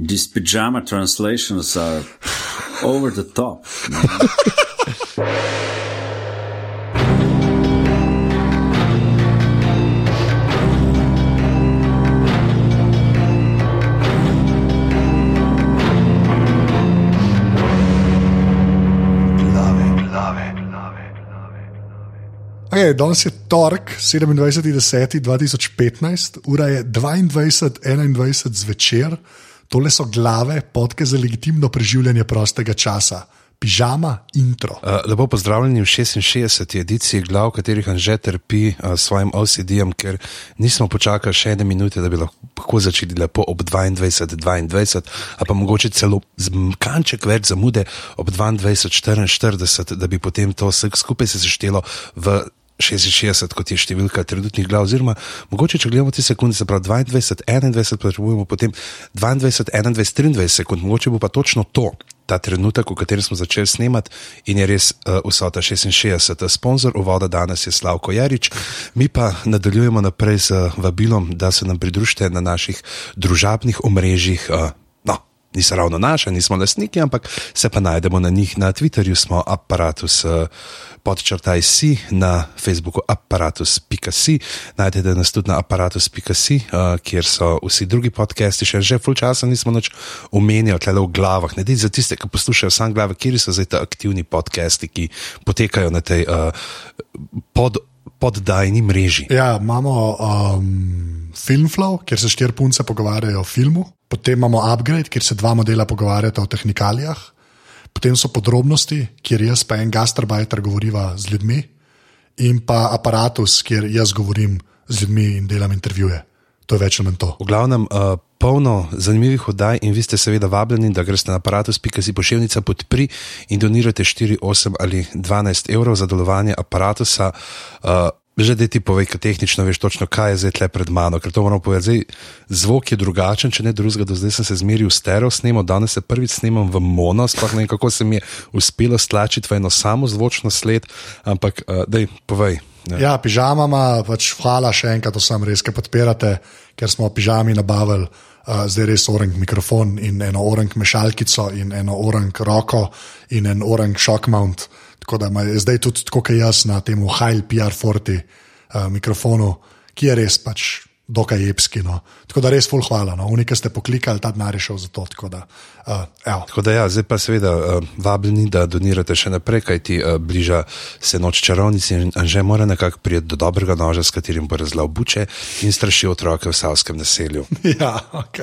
These pajama translations are over the top. Okay, danes je torek, 27.10.2015, ura je 22.21 zvečer, tole so glave, podke za legitimno preživljanje prostega časa. Pižama, intro. Uh, lepo pozdravljeni v 66. ediciji glav, katerih Anže trpi uh, svojim OCD-jem, ker nismo počakali še ene minute, da bi lahko začeli lepo ob 22.22, a pa mogoče celo kanček več zamude ob 22.44, da bi potem to vse skupaj se seštelo v 66, kot je številka trenutnih glav, oziroma mogoče, če gledamo te sekunde, se pravi 22, 21, potrebujemo potem 22, 21, 23 sekund, mogoče bo pa točno to. Ta trenutek, v katerem smo začeli snemati, in je res uh, vsota 66. Sponzor uvoda danes je Slavko Jarič, mi pa nadaljujemo naprej z vabilom, da se nam pridružite na naših družabnih omrežjih. Uh, no, niso ravno naše, nismo lastniki, ampak se pa najdemo na njih. Na Twitterju smo aparatus. Podčrtaj si na Facebooku aparatus.si, najdete nas tudi na aparatus.si, uh, kjer so vsi drugi podcasti, še že full časa nismo več omenjali, tle v glavah. Ne za tiste, ki poslušajo sam glave, kjer so zdaj ti aktivni podcasti, ki potekajo na tej uh, pod, poddajni mreži. Ja, imamo um, Filmflow, kjer se štiri punce pogovarjajo o filmu, potem imamo Upgrade, kjer se dva modela pogovarjata o tehnikalijah. Potem so podrobnosti, kjer jaz pa en gastarbajter govoriva z ljudmi, in pa aparatus, kjer jaz govorim z ljudmi in delam intervjuje. To je več ali manj to. V glavnem, uh, polno zanimivih oddaj in vi ste seveda vabljeni, da greste na aparatus.si pošiljnica podpri in donirate 4, 8 ali 12 evrov za delovanje aparatusa. Uh, Že da ti povej, kaj tehnično veš točno, kaj je zdaj tle pred mano, ker to moramo povedati. Zdaj, zvok je drugačen, če ne drugega, do zdaj sem se zmeril v stereo snemo, danes se prvič snemam v mono, sploh ne vem, kako se mi je uspelo stlačiti v eno samo zvočno sled, ampak uh, daj, povej. Ja, ja pižamama, pač hvala še enkrat vsem res, ki podpirate, ker smo pižami nabavili uh, zdaj res orang mikrofon in eno orang mešalkico in eno orang roko in en orang shock mount. Tako da je zdaj tudi tako, jaz na tem Hajl PR40 uh, mikrofonu, ki je res pač dokaj jepski. No. Tako da res full hvala. No. Unika ste poklikali, ta denar je šel za to. Tako da, uh, tako da ja, zdaj pa seveda uh, vabljeni, da donirate še naprej, kajti uh, bliža se noč čarovnici in že mora nekako priti do dobrega noža, s katerim bo razlal buče in straši otroke v savskem naselju. ja, ok.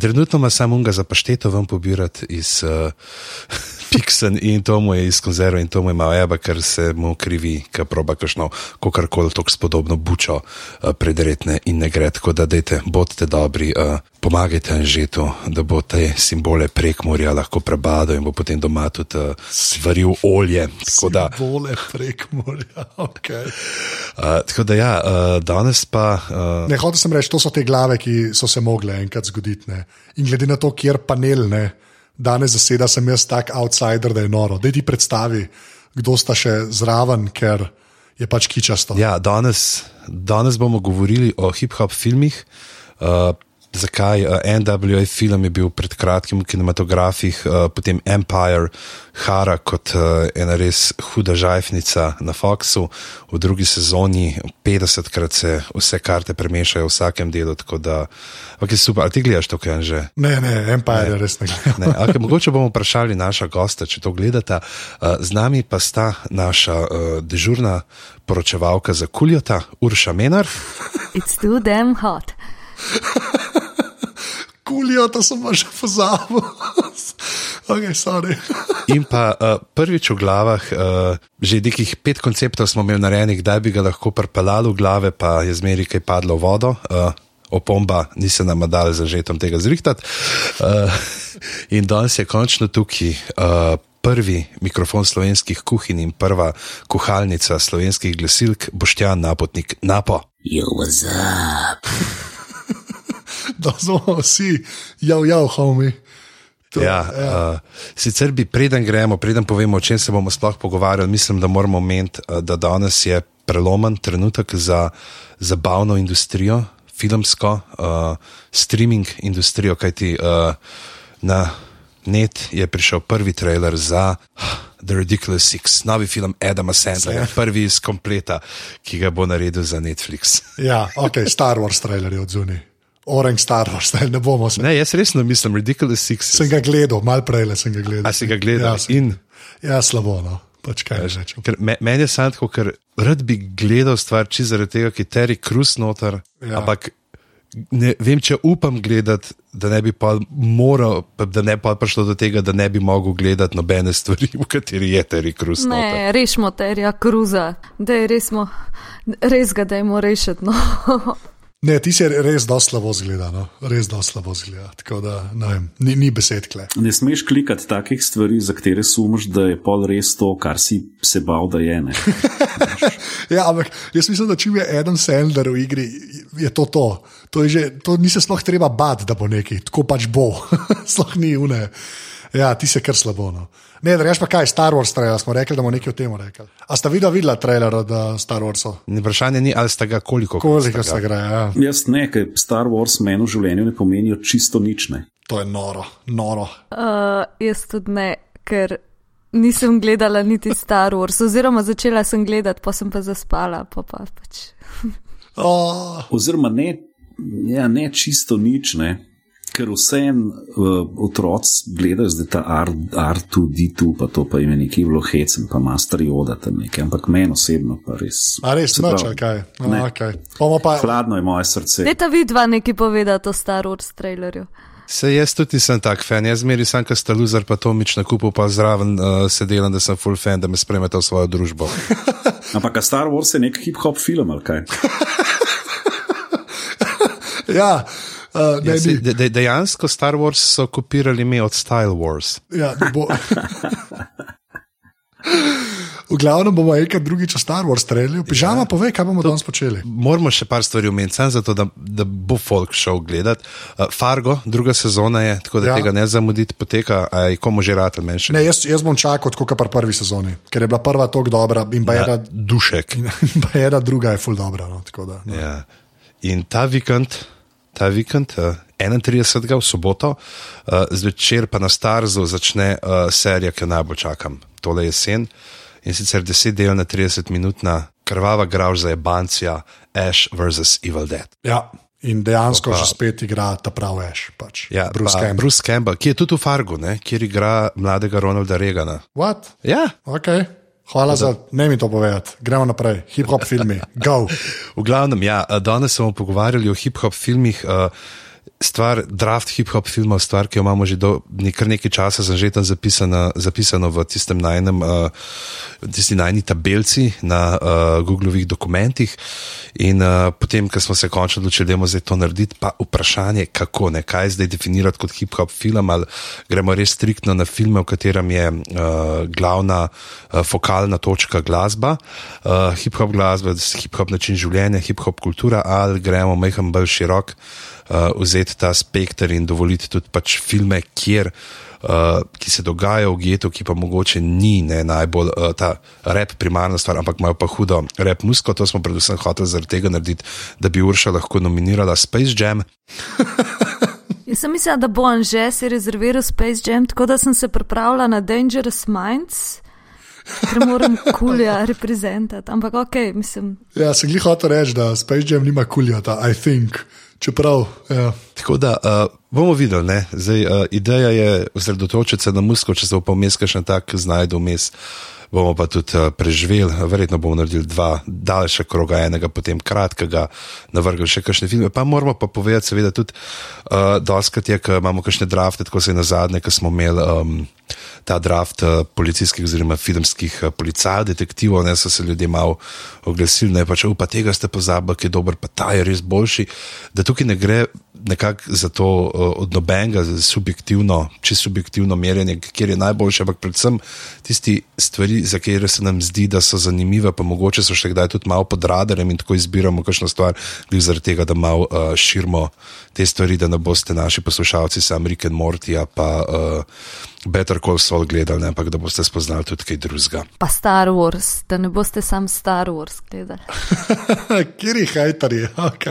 trenutno ima samo unga za pašteto vam pobirati iz. Uh, Piksen in to mu je iz konzerve in to mu je malo eba, ker se mu krivi, ker proba kakšno, kako koli tako spodobno bučo uh, predretne in ne gre. Tako da dejte, bodite dobri, uh, pomagajte Anžetu, da bo te simbole prek morja lahko prebadal in bo potem doma tudi uh, svaril olje. Da, simbole prek morja, ok. Uh, tako da ja, uh, danes pa. Uh, ne, hotel sem reči, to so te glave, ki so se mogle enkrat zgoditi. Ne. In glede na to, kjer panel ne danes zaseda, sem jaz tak outsider, da je noro. Da ti predstavi, kdo sta še zraven, ker je pač kičasto. Ja, danes, danes bomo govorili o hip-hop filmih. Uh, zakaj uh, NWA film je bil pred kratkim v kinematografih, uh, potem Empire, Hara kot uh, ena res huda žajfnica na Foxu, v drugi sezoni 50krat se vse karte premešajo v vsakem delu. Tako da, ok, super, ali ti gledaš to, kaj že? Ne, ne, Empire ne. res ne gledam. okay, mogoče bomo vprašali naša gosta, če to gledata. Uh, z nami pa sta naša uh, dežurna poročevalka za kuljota, Urša Menar. It's too damn hot. Kulijo, to sem že pozabil. okay, In pa uh, prvič v glavah, uh, že nekih pet konceptov smo imeli narejenih, da bi ga lahko prpelali v glave, pa je zmeri kaj padlo v vodo. Uh, Opomba, nisem nam dal za žetom tega zrihtati. Uh, in danes je končno tukaj uh, prvi mikrofon slovenskih kuhinj in prva kuhalnica slovenskih glasilk, Boštjan Napotnik Napo. Jo, what's up? Da smo vsi, jav, jav, homi. To, ja, ja. Uh, sicer bi, preden gremo, preden povemo, o čem se bomo sploh pogovarjali, mislim, da moramo omeniti, uh, da danes je prelomen trenutek za zabavno industrijo, filmsko uh, streaming industrijo, kajti uh, na net je prišel prvi trailer za The Ridiculous Six, novi film Adama Sandlerja, prvi iz kompleta, ki ga bo naredil za Netflix. Ja, ok, Star Wars trailer je od Orange Star Wars, ne, ne bomo se. Ne, jaz resno mislim, Ridiculous Six. Sem ga gledal, mal prej le sem ga gledal. A si ga gledal? Ja, sem, In ja slabo, no. Pač kaj rečem. ker me, meni je samo tako, ker rad bi gledal stvar, če zaradi tega, ker Terry Cruz noter, Ja. ja. ampak ne vem, če upam gledati, da ne bi pa moral, pa da ne pa prišlo do tega, da ne bi mogel gledati nobene stvari, v kateri je Terry Cruz noter. Ne, rešimo terja kruza, da je res, mo, res ga dajmo rešiti. No. Ne, ti si res dosti slabo zgleda, no. res dosti slabo zgleda. Tako da ne vem, ni, ni besed kle. Ne smeš klikati takih stvari, za katere sumiš, da je pol res to, kar si se bal, da je. Ne? Ja, ampak jaz mislim, da če je Adam Sandler v igri, je to to. To, je že, to ni se sploh treba bati, da bo neki, tako pač bo. sploh ni une. Ja, ti se kar slabo. No. Ne, da rečeš pa kaj, Star Wars trailer, smo rekli, da bomo nekaj o tem rekli. A sta videla, videla trailer od uh, Star Warsa? Vprašanje ni, ali sta ga koliko. Koliko sta se ga. gre, ja. Jaz ne, ker Star Wars meni v življenju ne pomenijo čisto nič. Ne. To je noro, noro. Uh, jaz tudi ne, ker nisem gledala niti Star Wars, oziroma začela sem gledati, pa sem pa zaspala. Pa pa pač. Oh, Oziroma ne, ja, ne čisto nič, ne. Ker vsem uh, otroci gledajo zdaj ta R- R2D2, pa to pa jim je neki bilo hecen, pa Master Yoda tam nekaj, ampak meni osebno pa res. a res, Se noč, kaj. ne. No, okay. Pa, Hladno je moje srce. Dajte vi dva nekaj povedati o Star Wars trailerju. Se jaz tudi nisem tak fan, jaz meri sem, ker sta Luzar pa Tomič na kupu, pa zraven uh, sedelam, da sem full fan, da me spremete v svojo družbo. Ampak a Star Wars je nek hip-hop film ali kaj? ja, uh, Ja, se, de, de, dejansko Star Wars so kopirali ime od Style Wars. Ja, bo. V glavnem bomo enkrat drugič o Star Wars streljali. Pižama, ja. povej, kaj bomo danes počeli. Moramo še par stvari omeniti, samo zato, da, da bo folk šel gledati. Uh, Fargo, druga sezona je, tako da Ja. ja. tega ne zamuditi, poteka, a je komu že rata menše. Ne, jaz, jaz bom čakal, kot pri prvi sezoni, ker je bila prva tako dobra in pa ena, Dušek. in pa ena druga je ful dobra. No, da, no. Ja. In ta vikend, ta vikend, uh, 31. v soboto, uh, zvečer pa na Starzu začne uh, serija, ki jo najbolj čakam, tole jesen. In sicer 10 del na 30 minutna krvava grauž za Ebancija, Ash vs. Evil Dead. Ja, in dejansko pa- že spet igra ta pravi Ash. Pač. Ja, Bruce pa Campbell. Bruce Campbell, ki je tudi v Fargu, ne, kjer igra mladega Ronalda Regana. What? Ja, Okay. Hvala za, ne mi to povedati. Gremo naprej. Hip-hop filmi, go. v glavnem, ja, danes smo pogovarjali o hip-hop filmih. Uh, Stvar, draft hip-hop filmov, stvar, ki jo imamo že do, kar nekaj časa, že tam zapisana, zapisano v tistem najnem, uh, tisti najni tabelci na uh, Googlovih dokumentih. In uh, potem, ko smo se končno odločili, da bomo zdaj to narediti, pa vprašanje, kako, ne, kaj zdaj definirati kot hip-hop film, ali gremo res striktno na filme, v katerem je uh, glavna uh, fokalna točka glasba, uh, hip-hop glasba, hip-hop način življenja, hip-hop kultura, ali gremo majhen bolj širok uh, vzeti ta spekter in dovoliti tudi pač filme, kjer. Uh, ki se dogajajo v getu, ki pa mogoče ni ne, najbolj uh, ta rep primarna stvar, ampak imajo pa hudo rep musko. To smo predvsem hoteli zaradi tega narediti, da bi Urša lahko nominirala Space Jam. Jaz sem mislila, da bo Anže si rezerviral Space Jam, tako da sem se pripravila na Dangerous Minds, ker moram kulja reprezentati. Ampak ok, mislim, Ja, sem jih hotel reči, da Space Jam nima kuljata, I think. Čeprav, ja. Tako da uh, bomo videli, ne? Zdaj, uh, ideja je osredotočiti se na musko, če se pa vmes še tak znajdu vmes. Bomo pa tudi uh, preživeli, verjetno bomo naredili dva daljša kroga, enega potem kratkega, navrgli še kakšne filme. Pa moramo pa povedati, seveda, tudi uh, doskrat je, ko imamo kakšne drafte, tako se je na zadnje, ko smo imeli um, ta draft uh, policijskih oziroma filmskih uh, policajev, detektivov, ne so se ljudje malo oglasili, ne pa če upa tega ste pozabili, ki je dober, pa ta je res boljši. Da tukaj ne gre nekako za to uh, od nobenega za subjektivno, čisto subjektivno merjenje, kjer je najboljši, ampak predvsem tisti stvari, za katere se nam zdi, da so zanimive, pa mogoče so še kdaj tudi malo pod radarjem in tako izbiramo kakšno stvar, glih zaradi tega, da malo uh, širimo te stvari, da ne boste naši poslušalci sam Rick and Morty, pa uh, Better Call Saul gledali, ne, ampak da boste spoznali tudi kaj drugega. Pa Star Wars, da ne boste sam Star Wars gledali. Kiri hajtari, ok.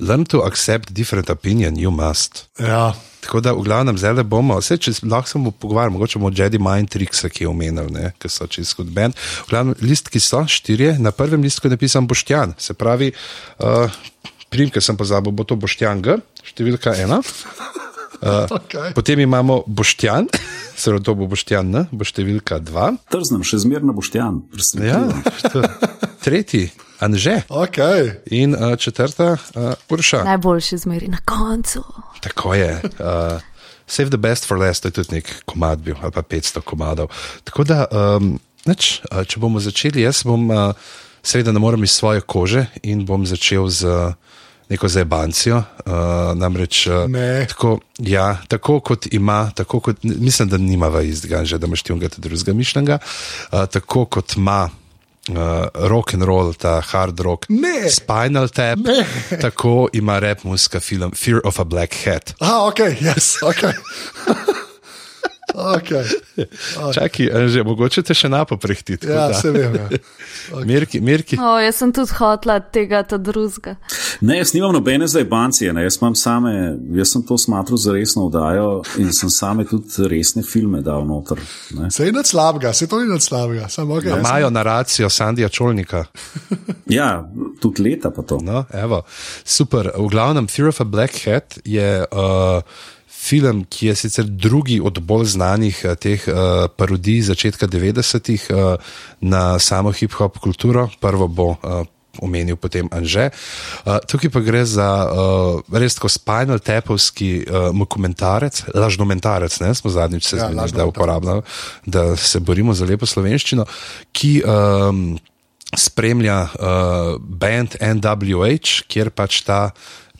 Learn to accept different opinion, you must. Ja, Tako da, v glavnem, zdaj le bomo, vse če lahko se bomo pogovarjali, mogoče bomo Jedi Mind Tricks, ki je omenil, ne, ki so čez kot bend. V glavnem, listki so štirje, na prvem listku je napisan Boštjan, se pravi, uh, primke sem pozabil, bo to Boštjan G, številka ena. okay. Potem imamo Boštjan, pravi, to bo Boštjan N, bo številka dva. Trznem, še zmerno boštjan. Ja, to- tretji, Anže. okay. In uh, četrta, uh, Urša. Najboljši zmeri na koncu. Tako je. Uh, Save the best for last, to je tudi nek komad bil, ali pa 500 komadov. Tako da, um, nič, uh, če bomo začeli, jaz bom, uh, seveda, ne morem iz svoje kože in bom začel z uh, neko zabancijo. Uh, namreč, uh, Ne. tako, ja, tako kot ima, tako kot, mislim, da nima istega, že da imaš ti unga drugega mišljenja, uh, tako kot ima. Uh, rock and roll, ta hard rock, Ne. Spinal Tap, Ne. tako ima rap muzika film Fear of a Black Hat. Ah, ok, yes, ok. okay. Čakaj, že mogoče te še napo prehtiti. Ja, se vem. Ja. Mirki, Mirki. O, jaz sem tudi hotla tega, ta drugega. Ne, jaz nimam nobene zajbancije, ne. jaz, imam same, jaz sem to smatral za resno vdajo in sem same tudi resne filme dal noter. Ne. Se je nad slabega, se to ni nad slabega. Samo, okay, Imajo naracijo Sandija Čolnika. Ja, tudi leta pa to. No, evo. Super. V glavnem, Fear of a Black Hat je uh, film, ki je sicer drugi od bolj znanih uh, teh uh, parodij začetka 90-ih uh, na samo hip-hop kulturo. Prvo bo. Uh, Omenil potem Anže. Uh, tukaj pa gre za uh, res tako spinal tapovski uh, dokumentarec, lažnomentarec, ne smo zadnjič se Ja, zmenili, da uporabljamo, da se borimo za lepo slovenščino, ki um, spremlja uh, band NWH, kjer pač ta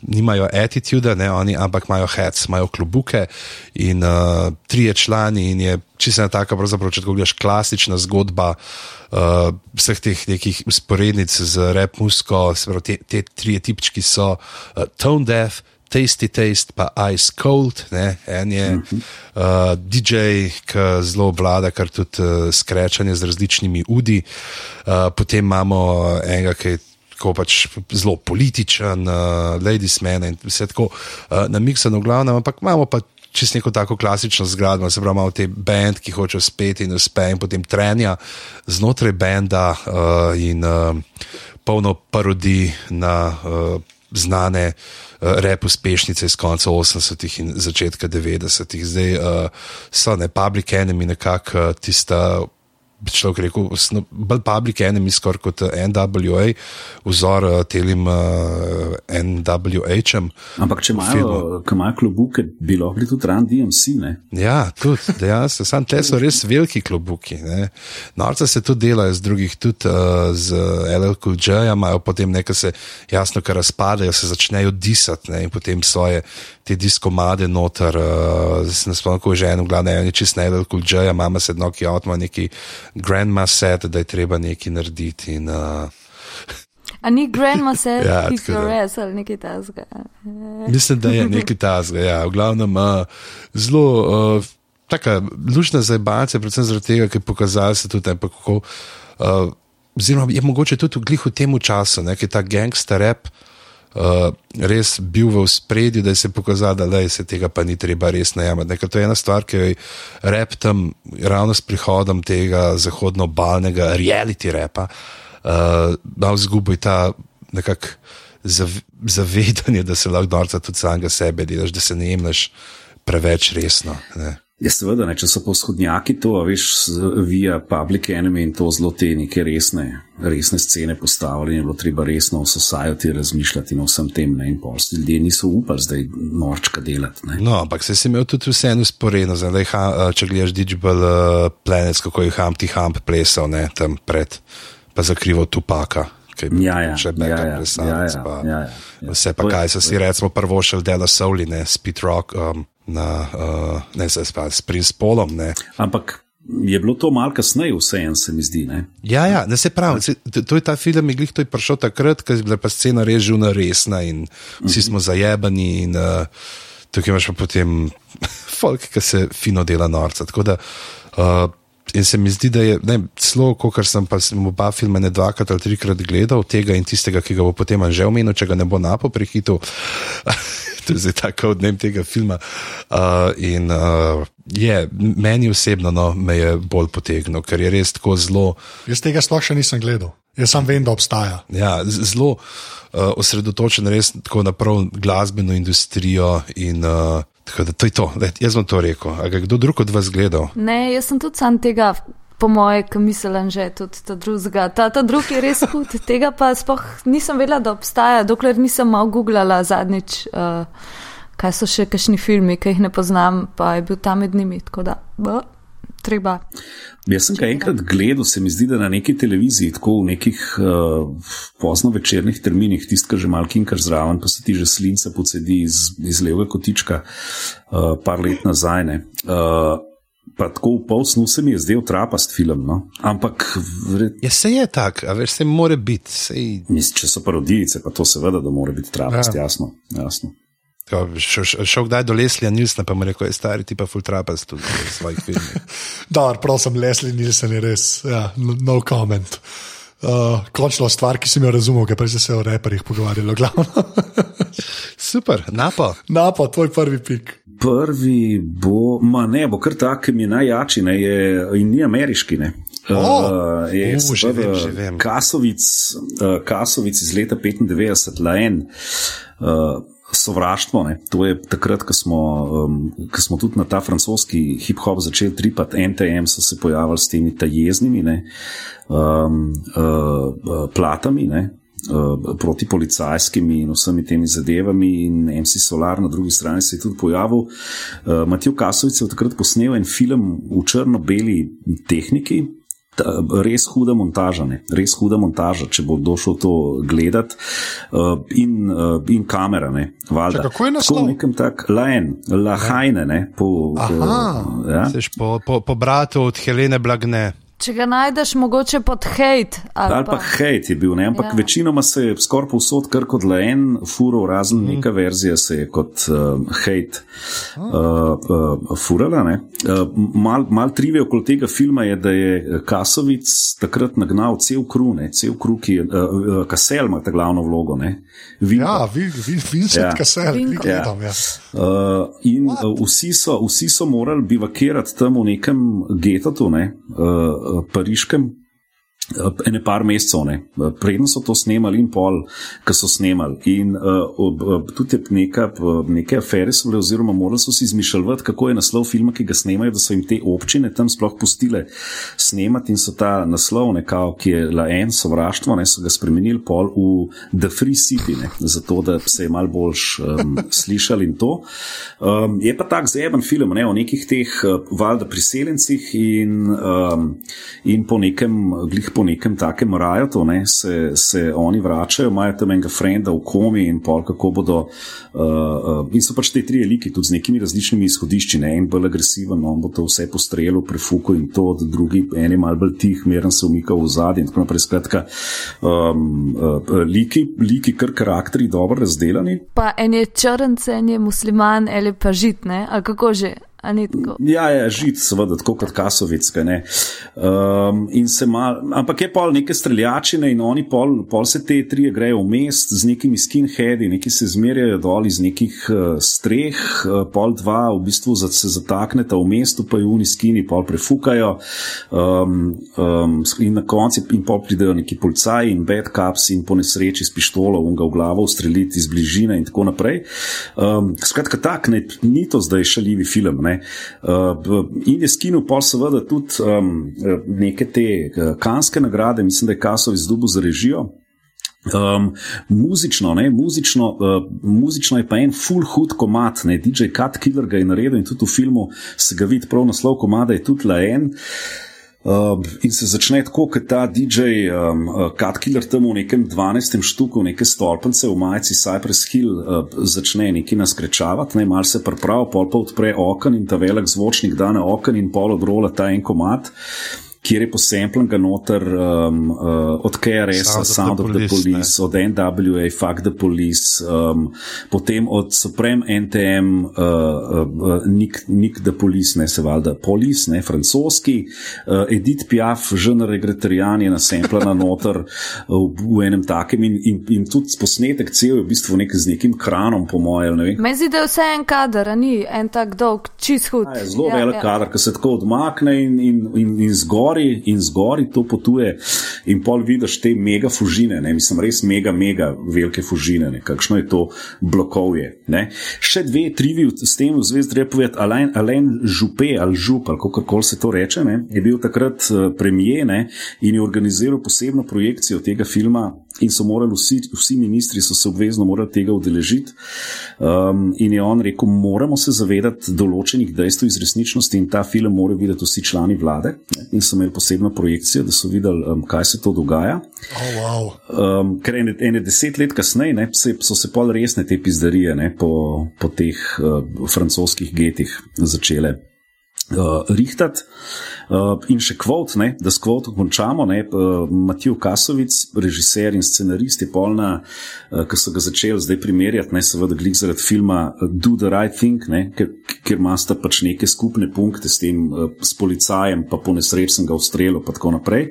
nimajo attitude, ne oni, ampak imajo hats, imajo klubuke in uh, trije člani in je čisto taka, pravzaprav, če tako gledaš, klasična zgodba uh, vseh teh nekih usporednic z rap musko, se pravi, te, te trije tipčki so uh, tone deaf. Tasty Taste, pa Ice Cold, ne? en je uh, DJ, ki zelo vlada, kar tudi uh, skrečanje z različnimi udi. Uh, potem imamo enega, ki je tako pač zelo političen, uh, ladies man in vse tako uh, namiksano v glavnem, ampak imamo pa čist neko tako klasično zgradbo, se pravi, imamo te bend, ki hočejo spet in uspe in potem trenja znotraj benda uh, in uh, polno parodij na uh, znane uh, rep uspešnice iz konca 80-ih in začetka 90-ih. Zdaj uh, so ne Public Enemy nekako uh, tista. Človek rekel, osno- bolj public enemy skoraj kot eh, NWA, vzor uh, telim uh, NWH-em. Ampak če imajo, imajo klubuke, bi lahko bili tudi Run DMC. Ne? Ja, tudi, dejansko, sam te so res veliki klobuki. ne. Norca se tudi delajo z drugih, tudi uh, z LLQJ, imajo potem nekaj se jasno, kar razpadajo, se začnejo disati ne, in potem svoje te diskomade noter. Uh, se ne spomnim, kako je že eno, glavno, je čist na LLQJ, mama se dnoki avto, ima neki grandma set, da je treba nekaj narediti. In, uh, A ni grandma se, Ja, ki so res ali nekaj tasga. Mislim, da je nekaj tazga. Ja. V glavnem, uh, zelo uh, taka lušna zabavalca, predvsem zaradi tega, ker je pokazal se tudi, ne, kako. Uh, oziroma, je mogoče tudi v glihu temu času, ne, ki je ta gangster rap. Uh, res bil v spredju, da se je pokazal, da lej, se tega pa ni treba res najemati. Ne, ker to je ena stvar, ki jo je rap tam, ravno s prihodom tega zahodno-balnega reality repa, uh, dal zgubo ta nekak zav, zavedanje, da se lahko norca tudi samega sebe delaš, da se ne jemliš preveč resno. Ne. Ja, seveda, ne, če so pa vzhodnjaki to, a veš, via Public Enemy in to zelo te neke resne, resne scene postavili in je bilo treba resno o society razmišljati in vsem tem. Ne, in polsti ljudje niso upali zdaj norčka delati. Ne. No, ampak se si imel tudi vseeno usporedno, zdaj, ha, eh, če gledaš Digital uh, Planet, kako je Humpty Hump plesal ne, tam pred, pa zakrival Tupaka. ki je Ja, ja, še ja, backup ja, plesalec, ja, ja, pa ja, ja, ja. Vse pa kaj so si recimo prvo šel dela Souli, ne, Speed Rock, um, na, uh, ne, se pa s Prince Polom, ne. Ampak je bilo to malo kasneje, vseeno se mi zdi. Ne. Ja, ja, ne se pravi, se- to, to je ta film, to je prišel takrat, ko je bila pa scena res žuna resna in vsi smo zajebani in uh, tukaj imaš pa potem folk, ki se fino dela norca. Tako da, uh, in se mi zdi, da je zelo, kot sem pa sem oba filma ne dvakrat ali trikrat gledal, tega in tistega, ki ga bo potem že omenil, če ga ne bo napo prehitil. to je zdaj tako odnem tega filma. Uh, in uh, je, meni osebno no, me je bolj potegnil, ker je res tako zelo. Jaz tega sploh še nisem gledal. Jaz sam vem, da obstaja. Ja, zelo uh, osredotočen res na prav glasbeno industrijo. In, uh, da, to je to, Let, jaz bom to rekel. A ga kdo drug od vas gledal? Ne, jaz sem tudi sam tega. Po mojem, ki mislim, že tudi ta drugega. Ta, ta drugi je res hud, tega pa sploh nisem vedela, da obstaja, dokler nisem malo googlala zadnjič, uh, kaj so še kakšni filmi, ki jih ne poznam, pa je bil tam med njimi. Tako da, bo, treba. Jaz sem ga enkrat gledal, se mi zdi, da na neki televiziji, tako v nekih uh, pozno večernih terminih, tiskar že malki in kar zraven, pa se ti že slinca pocedi iz, iz levega kotička, uh, par let nazaj. Uh, pa tako v pol snu se mi je zdel trapast film. No? Ampak. Vred... Ja, se je tak, a veš, se mora biti. Sej... Če so parodijice, pa to seveda, da mora biti trapast, ja. jasno. jasno. Šel kdaj do Leslija Nilsna, pa mu rekel, je stari ti pa fultrapas tudi v svojih filmih. Dobro, prosim, Leslie Nilsen je res, ja, no, no comment. Uh, končno stvar, ki si mi jo razumel, ker se je o reperjih pogovarjalo, glavno. Super, napo. Napo, tvoj prvi pik. Prvi bo, ma ne, bo kar tak, ki mi je najjači, ne, je, in ni ameriški. Ne. Oh, uh, je uh, že vem, že vem. Kasovic, uh, Kasovic iz leta 95, Laen. Uh, sovraštvo. Ne. To je takrat, ko smo, um, ko smo tudi na ta francoski hip-hop začeli tripati, NTM so se pojavili s temi tajeznimi ne, um, uh, uh, platami. Ne. Uh, proti policijskimi in vsemi temi zadevami, in MC Solar na drugi strani se je tudi pojavil. Uh, Matijo Kasovic je takrat posnel en film v črno-beli tehniki, res huda montaža, ne? res huda montaža, če bo došel to gledati, uh, in, uh, in kamera. Ne? Če, kako je naslov? Nekem tak, laen, lahajne, ne? Po, po, ja? po, po, po bratu od Helene Blagne. Če ga najdeš, mogoče pod hate. Ali, ali pa, pa hate je bil, ne? ampak ja. večinoma se je skoraj povsod, kar kot le en furo, razen mm. neka verzija se je kot uh, hate uh, uh, furala. Uh, mal, mal trive okoli tega filma je, da je Kasovic takrat nagnal cel kru, ne? cel kru, ki je uh, uh, Kasel ima ta glavno vlogo. Ne? Ja, Vincent ja. Kasel, ja. gledam. Ja. Uh, in uh, vsi, so, vsi so morali bivakirati tam v nekem getotu. Ne? Uh, pariškem. Ene par mesecev, predno so to snemali in pol, ki so snemali. In uh, tudi neka, neke afere so bile, oziroma morali so si izmišljati, kako je naslov filma, ki ga snemajo, da so jim te občine tam sploh pustile snemati in so ta naslov, nekao, ki je la en sovraštvo, ne, so ga spremenili pol v The Free City, ne, zato da se je mal boljš um, slišali in to. Um, je pa tak zeben film ne, o nekih teh uh, valjda priseljencih in, um, in po nekem glih po nekem takem raju, ne, se, se oni vračajo, imajo tam enega frenda v komi in pol, kako bodo. Uh, uh, in so pač te tri eliki, tudi z nekimi različnimi izhodišči, ne, en bolj agresiven, on bo to vse postrelil, prefuko in to, drugi, en je mal bolj tih, meren se umika v zadnji in tako naprej. Skratka, um, uh, liki, liki, kar karakteri dobro razdelani. Pa en je črnce, en je musliman, ali pa žitne, ali kako že. Ja, ja, žit, seveda, tako kot Kasovicka. Um, mal, ampak je pol neke streljačine in oni pol, pol se te tri grejo v mest z nekimi skinheadi, neki se zmerjajo dol iz nekih uh, streh, uh, pol dva v bistvu se zatakneta v mestu, pa jih oni skini pol prefukajo um, um, in na koncu jim pol pridejo neki policaj in bad caps in po nesreči s pištolo unga v glavo ustreliti iz bližine in tako naprej. Um, skratka, tak, ne, ni to zdaj šaljivi film. Ne. Uh, in je skinil pa seveda tudi um, neke te uh, kanske nagrade, mislim, da je Kasov izdubil za režijo. Um, muzično, ne, muzično, uh, muzično je pa en full hood komat, ne, DJ Cut Killer ga je naredil in tudi v filmu se ga vidi prav naslov komada, je tudi la en. Uh, Uh, in se začne tako, kot ta DJ, um, uh, Cat Killer, tam v nekem 12. štuku, neke stolpence v majici Cypress Hill, uh, začne nekaj naskrečavati, ne mal se pripravi, pol pa odpre okno in ta velik zvočnik da na okno in pol odrola ta en komat. Kjer je posemplen ga noter um, uh, od KRS-a, Sound of the Sound of the Police, Police, od NWA, Fuck the Police, um, potem od Supreme NTM, uh, uh, Nick, Nick the Police, ne se valjda, Police, ne francoski, uh, Edith Piaf, Žen Regreterian je nasemplana noter uh, v enem takem in, in, in tudi posnetek cel je v bistvu nek z nekim kranom, po mojem, ne. Meni zdi, da je vse en kader, a ni en tak dolg, čist hud. Ja, je zelo ja, velik ja. kader, ki se tako odmakne in, in, in, in zgori, in zgori to potuje. In pol vidiš te mega fužine, ne? mislim, res mega, mega velike fužine, ne? kakšno je to blokovje. Ne? Še dve trivi s tem v zvezi treba povedati. Alain, Alain Juppé ali Žup, ali kako koli se to reče, ne? je bil takrat uh, premijer in je organiziral posebno projekcijo tega filma. In so morali vsi, vsi ministri, so se obvezno morali tega udeležiti. Um, in je on rekel, moramo se zavedati določenih dejstev iz resničnosti, in ta film morajo videti vsi člani vlade. Ne? In so imeli posebno projekcijo, da so videli, um, kaj se to dogaja. Oh, wow. Um, ker ene, ene deset let kasneje ne, se, so se pol resne te pizdarije ne, po, po teh uh, francoskih getih začele uh, rihtati. Uh, in še kvot, ne, da s kvotom končamo. Ne, uh, Matijo Kasovic, režiser in scenarist, je polna, uh, ki so ga začeli zdaj primerjati, ne seveda glik zaradi filma Do the Right Thing, ne, ker, ker imata pač neke skupne punkte s tem, uh, s policajem, pa po nesrečnem ga ustrelu, pa tako naprej.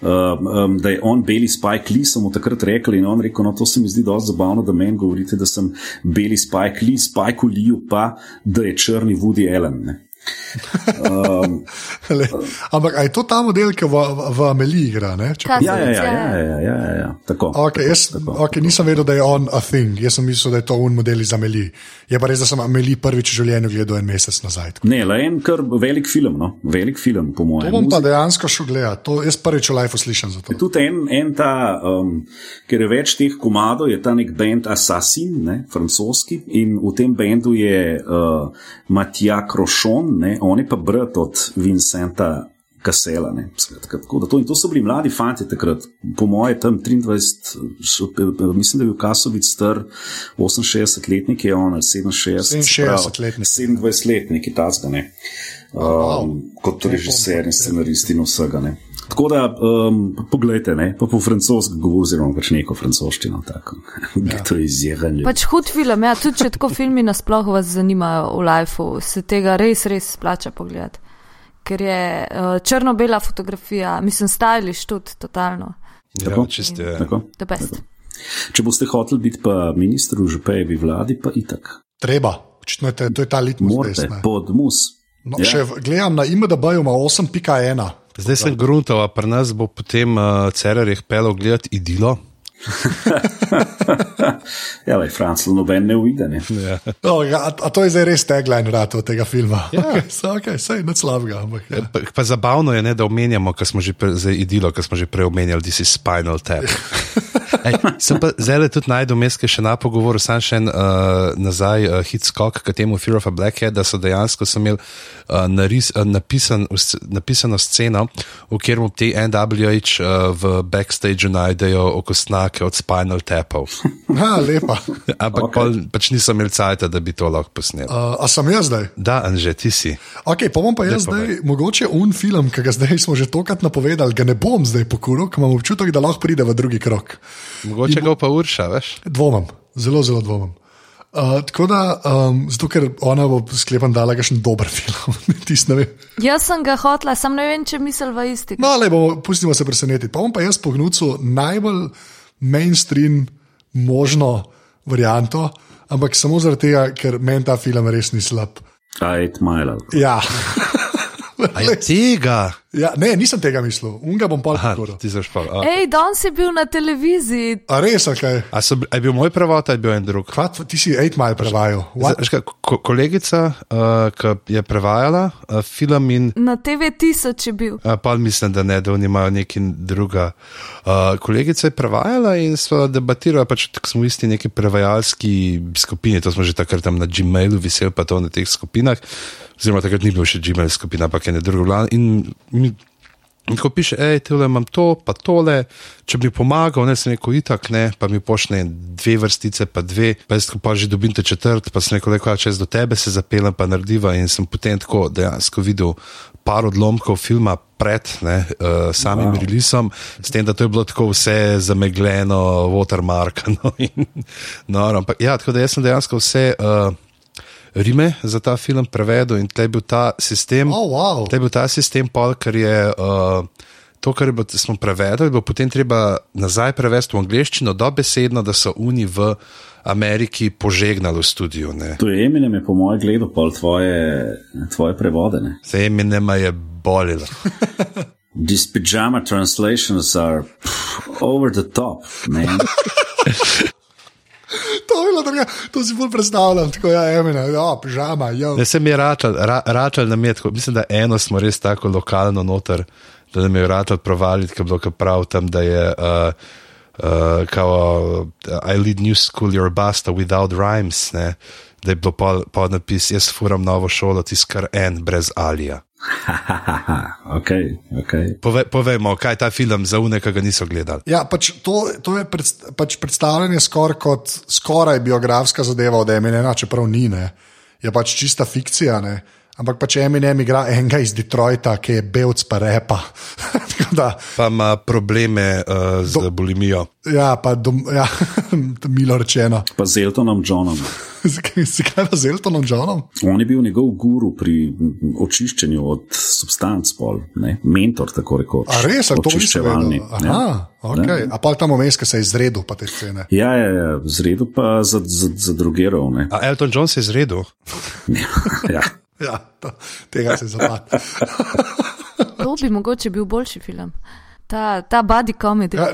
Uh, um, da je on beli Spike Lee, sem mu takrat rekel in on rekel, no to se mi zdi dosti zabavno, da meni govorite, da sem beli Spike Lee, Spike Lee pa, da je črni Woody Allen. Ne. Um, Le, ampak je to ta model, ki v, v Ameliji igra? ja, ja, ja, Ja. ja, ja, ja, ja, ja, tako. Okay, jaz okay, nisem vedel, da je on a thing. Jaz sem mislil, da je to un model iz Ameliji. Je pa res, da sem Ameliji prvič v življenju gledal en mesec nazaj. Ne, le en kar velik film, no? velik film, po To mojem. bom pa dejansko šel gledati. To jaz prvič v life slišim za to. Tudi en, en ta, um, ker je več teh komadov, je ta nek bend Assassin, ne, francoski, in v tem bendu je uh, Matija Krošon, ne, on je pa brat od Vincenta. Kasela, ne, skratka, da to, in to so bili mladi fanti takrat, po mojem, tam 23, še, mislim, da je bil Kasovic star 68-letnik, je on ali 67, 67-letnik. 27-letnik, tazga, ne, um, wow. kot režiser in scenarist in vsega. Ne. Tako da, um, poglejte, ne, pa po francoski govori, oziroma pač neko francoščino, tako, ja. izjemno. Pač hud film, ja, tudi če tako filmi nasploh vas zanimajo v lifeu, se tega res, res splača pogledati. Ker je uh, črno-bela fotografija, mislim, styliš tudi totalno. Ja, Tako. čist je. Tako? The best. Če boste hoteli biti pa ministr v župejevi vladi, pa itak. Treba, očitno je, to je ta litmus. Morate, test, ne. pod mus. no, ja. v- Gledam na IMDB, ima 8.1. Zdaj sem gruntov, a pri nas bo potem uh, Cerar jih pel gledati idilo. ja, le, Francl noben ne uide. Ne. Ja. Oh, ja, a, a to je zdaj res tagline rad od tega filma. Ja. Okay, so, okay, sej, nič slabega. Ampak, ja. Pa, pa zabavno je, ne, da omenjamo, kar smo že pre, zdaj idilo, kar smo že prej omenjali, da si spinal tap. Ej, sem pa zdaj tudi najdel meske še na pogovoru, sam še en uh, nazaj uh, hit skok k temu Fear of a Blackhead, da so dejansko imeli uh, naris, uh, napisan, sc- napisano sceno, v kjer mu ti NWH uh, v backstage najdejo okostnake od spinal tapov. Ha, lepa. Ampak Okay. okay. pač niso imeli cajta, da bi to lahko posneli. Uh, a sem jaz zdaj? Da, Anže, ti si. Okay, pa bom pa jaz Daj, zdaj, mogoče un film, ki ga zdaj smo že tokrat napovedali, ga ne bom zdaj pokuril, ker imam občutek, da lahko pride v drugi krok. Mogoče ga pa urša, veš? Dvomim, zelo, zelo dvomim. Uh, tako da, um, zato ker ona bo sklepam dala kakšen dober film, tisti ne vem. Jaz sem ga hotla, sam ne vem, če misel v isti. No, le bomo, pustimo se presenetiti. Pa bom pa jaz pognucal najbolj mainstream možno varianto, ampak samo zaradi tega, ker meni ta film res ni slab. Eight Mile. Ja. A je tega? ja, ne, nisem tega mislil, unga bom pa pokuril. ti znaš pa. Ej, danes je bil na televiziji. A res, kaj? a, so, a je bil moj prevod, ali je bil en drug? Kva, ti si 8 mile prevajal. Zdaj, ko, kolegica, uh, ki je prevajala uh, film in Na TV tisoč je bil. uh, pa mislim, da ne, da oni imajo nekaj druga. Uh, kolegica je prevajala in smo debatirali, pač tako smo v isti neki prevajalski skupini, to smo že takrat tam na Gmailu viseli, pa to na teh skupinah. Oziroma, takrat ni bil še Gmail skupina, ampak je ne drugo. In mi In ko piše, hej, tole imam to, pa tole, če bi pomagal, ne, sem rekel, itak ne, pa mi pošne dve vrstice, pa dve, pa jaz pa že dobim te četrt, pa sem rekel, da če jaz do tebe se zapeljem, pa narediva in sem potem tako dejansko videl par odlomkov filma pred ne, uh, samim wow. releasom, s tem, da to je bilo tako vse zamegljeno, watermarkano. In, no, ampak ja, tako da jaz sem dejansko vse. Uh, Rime za ta film prevedel in tle je bil ta sistem. Oh, wow. Tle je bil ta sistem, pol, ker je uh, to, kar je smo prevedli, bo potem treba nazaj prevesti v angleščino, dobesedno, da so oni v Ameriki požegnali v studiu. Ne. To je Eminem, je po mojem gledu, pol tvoje, tvoje prevode. Se Eminem je bolilo. These pajama translations are pff, over the top, man. To, druga, to si bolj predstavljam, tako je, ja, emina, ja, pižama. Ja. Ne, sem je račal, ra, račal nam je tako, mislim, da eno smo res tako lokalno noter, da nam je račal provaliti, je bilo prav tam, da je. Uh, Uh, kao, I lead new school, you're a basta without rhymes. Ne? Da je bilo podnapis, jaz furam novo šolo, tiskar en brez alija. okay, okay. Pove, povejmo, kaj je ta film za une, ki ga niso gledali. Ja, pač to, to je pred, pač predstavljanje skoraj kot skoraj biografska zadeva od Eminena, čeprav ni, ne. je pač čista fikcija. Ne. Ampak pa če Eminem igra enega iz Detroita, ki je belc pa repa. da, pa ima probleme uh, z do, bulimijo. Ja, pa dom, ja, milo rečeno. Pa z Eltonom Johnom. Zakaj z Eltonom Johnom? On je bil njegov guru pri očiščenju od substanc, pol, ne? mentor, tako rekoč. A res, ali to očiščevalni? Aha, okay. A pa tam vmes, ki se je izredil pa te scene. Ja, ja, ja zredil pa za, za, za drugeral. A Elton John se je izredil? ja. Ja, to, tega se zavedam. to bi mogoče bil boljši film. Ta, ta body comedy. Ja.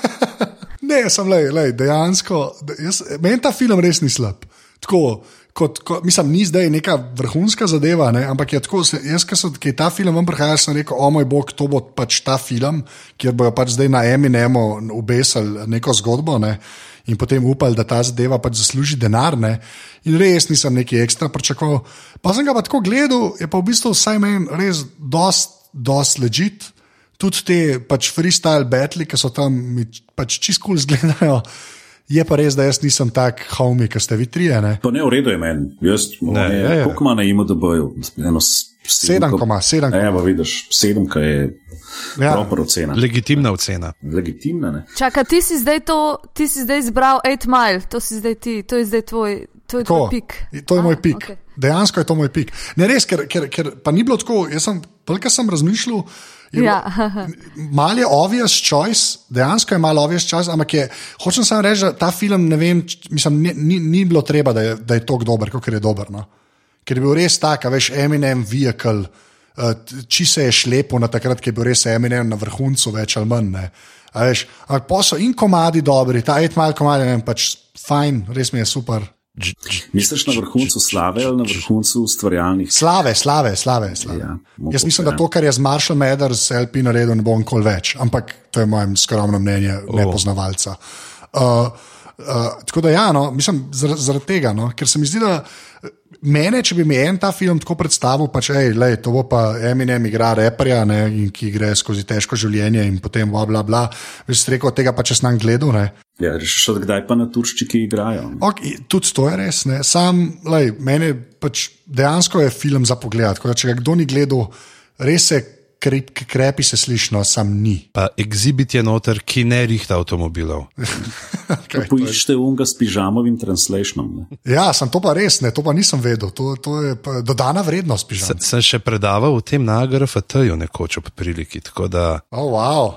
ne, sem le, le, dejansko. Jaz, meni ta film res ni slab. Tako, kot, kot, mislim, ni zdaj neka vrhunska zadeva, ne, ampak je tako. Jaz, ki sem ta film vam prihajal, sem rekel, o moj bog, to bo pač ta film, kjer bojo pač zdaj na Eminemu ubesali neko zgodbo. Ne in potem upali, da ta zadeva pač zasluži denar. Ne? In res nisem neki ekstra pričakoval. Pa sem ga pa tako gledal, je pa v bistvu vsaj meni res dost ležit. Tudi te pač freestyle battle, ki so tam pač čisto cool izgledajo. Je pa res, da jaz nisem tak homi, kot ste vi tri. Ne, ne v redu je meni. Jaz, kako ima na imu, da bojo eno 7,7. Ne, pa vidiš, 7, ki je ja. proper ocena. Legitimna ocena. Legitimna, ne. Čaka, ti si zdaj to, ti si zdaj izbral 8 mile, to si zdaj ti, to je zdaj tvoj. To je, tvoj pik. to je moj pik. Okay. Dejansko je to moj pik. Ne res, ker, ker, ker pa ni bilo tako. Jaz sem, pelka sem razmišljal. Ja. Mal je obvious choice, dejansko je malo obvious choice, ampak je, hočem samo reči, da ta film, ne vem, mislim, ni, ni, ni bilo treba, da je, da je tako dober, kot je dober. No? ker je bil res tak, veš, Eminem vehicle, uh, či se je šlepo na takrat, ki je bil res Eminem na vrhuncu, več ali manj. Ampak posel in komadi dobri, ta et mal komadi, ne vem, pač fajn, res mi je super. Misliš na vrhuncu slave ali na vrhuncu ustvarjalnih? Slave, slave, slave. slave. Ja, Jaz mislim, da to, kar je z Marshall Mathers, LP naredil, ne bo nikoli več, ampak to je moje skromno mnenje, oh. nepoznavalca. Uh, uh, tako da, ja, no, mislim, zaradi zar tega, no, ker se mi zdi, da mene, če bi mi en ta film tako predstavil, pač, ej, lej, to bo pa Eminem igra reperja, ne, ki gre skozi težko življenje in potem bla bla bla. Veš, rekel tega pa če sem gledal. Ne. Ja, še kdaj pa na turščiki igrajo. Okay, tudi to je res. Ne. Sam, lej, mene pač dejansko je film za pogled. Če ga kdo ni gledal, res je krep, krepi se slišno, sam ni. Pa exhibit je noter, ki ne rihta avtomobilov. Poiščite unga s pižamovim translationom. ja, sem to pa res, ne, to pa nisem vedel. To, to je dodana vrednost pižama. Sem še predaval v tem na GRFT-ju nekoč ob priliki. Da... Oh, wow.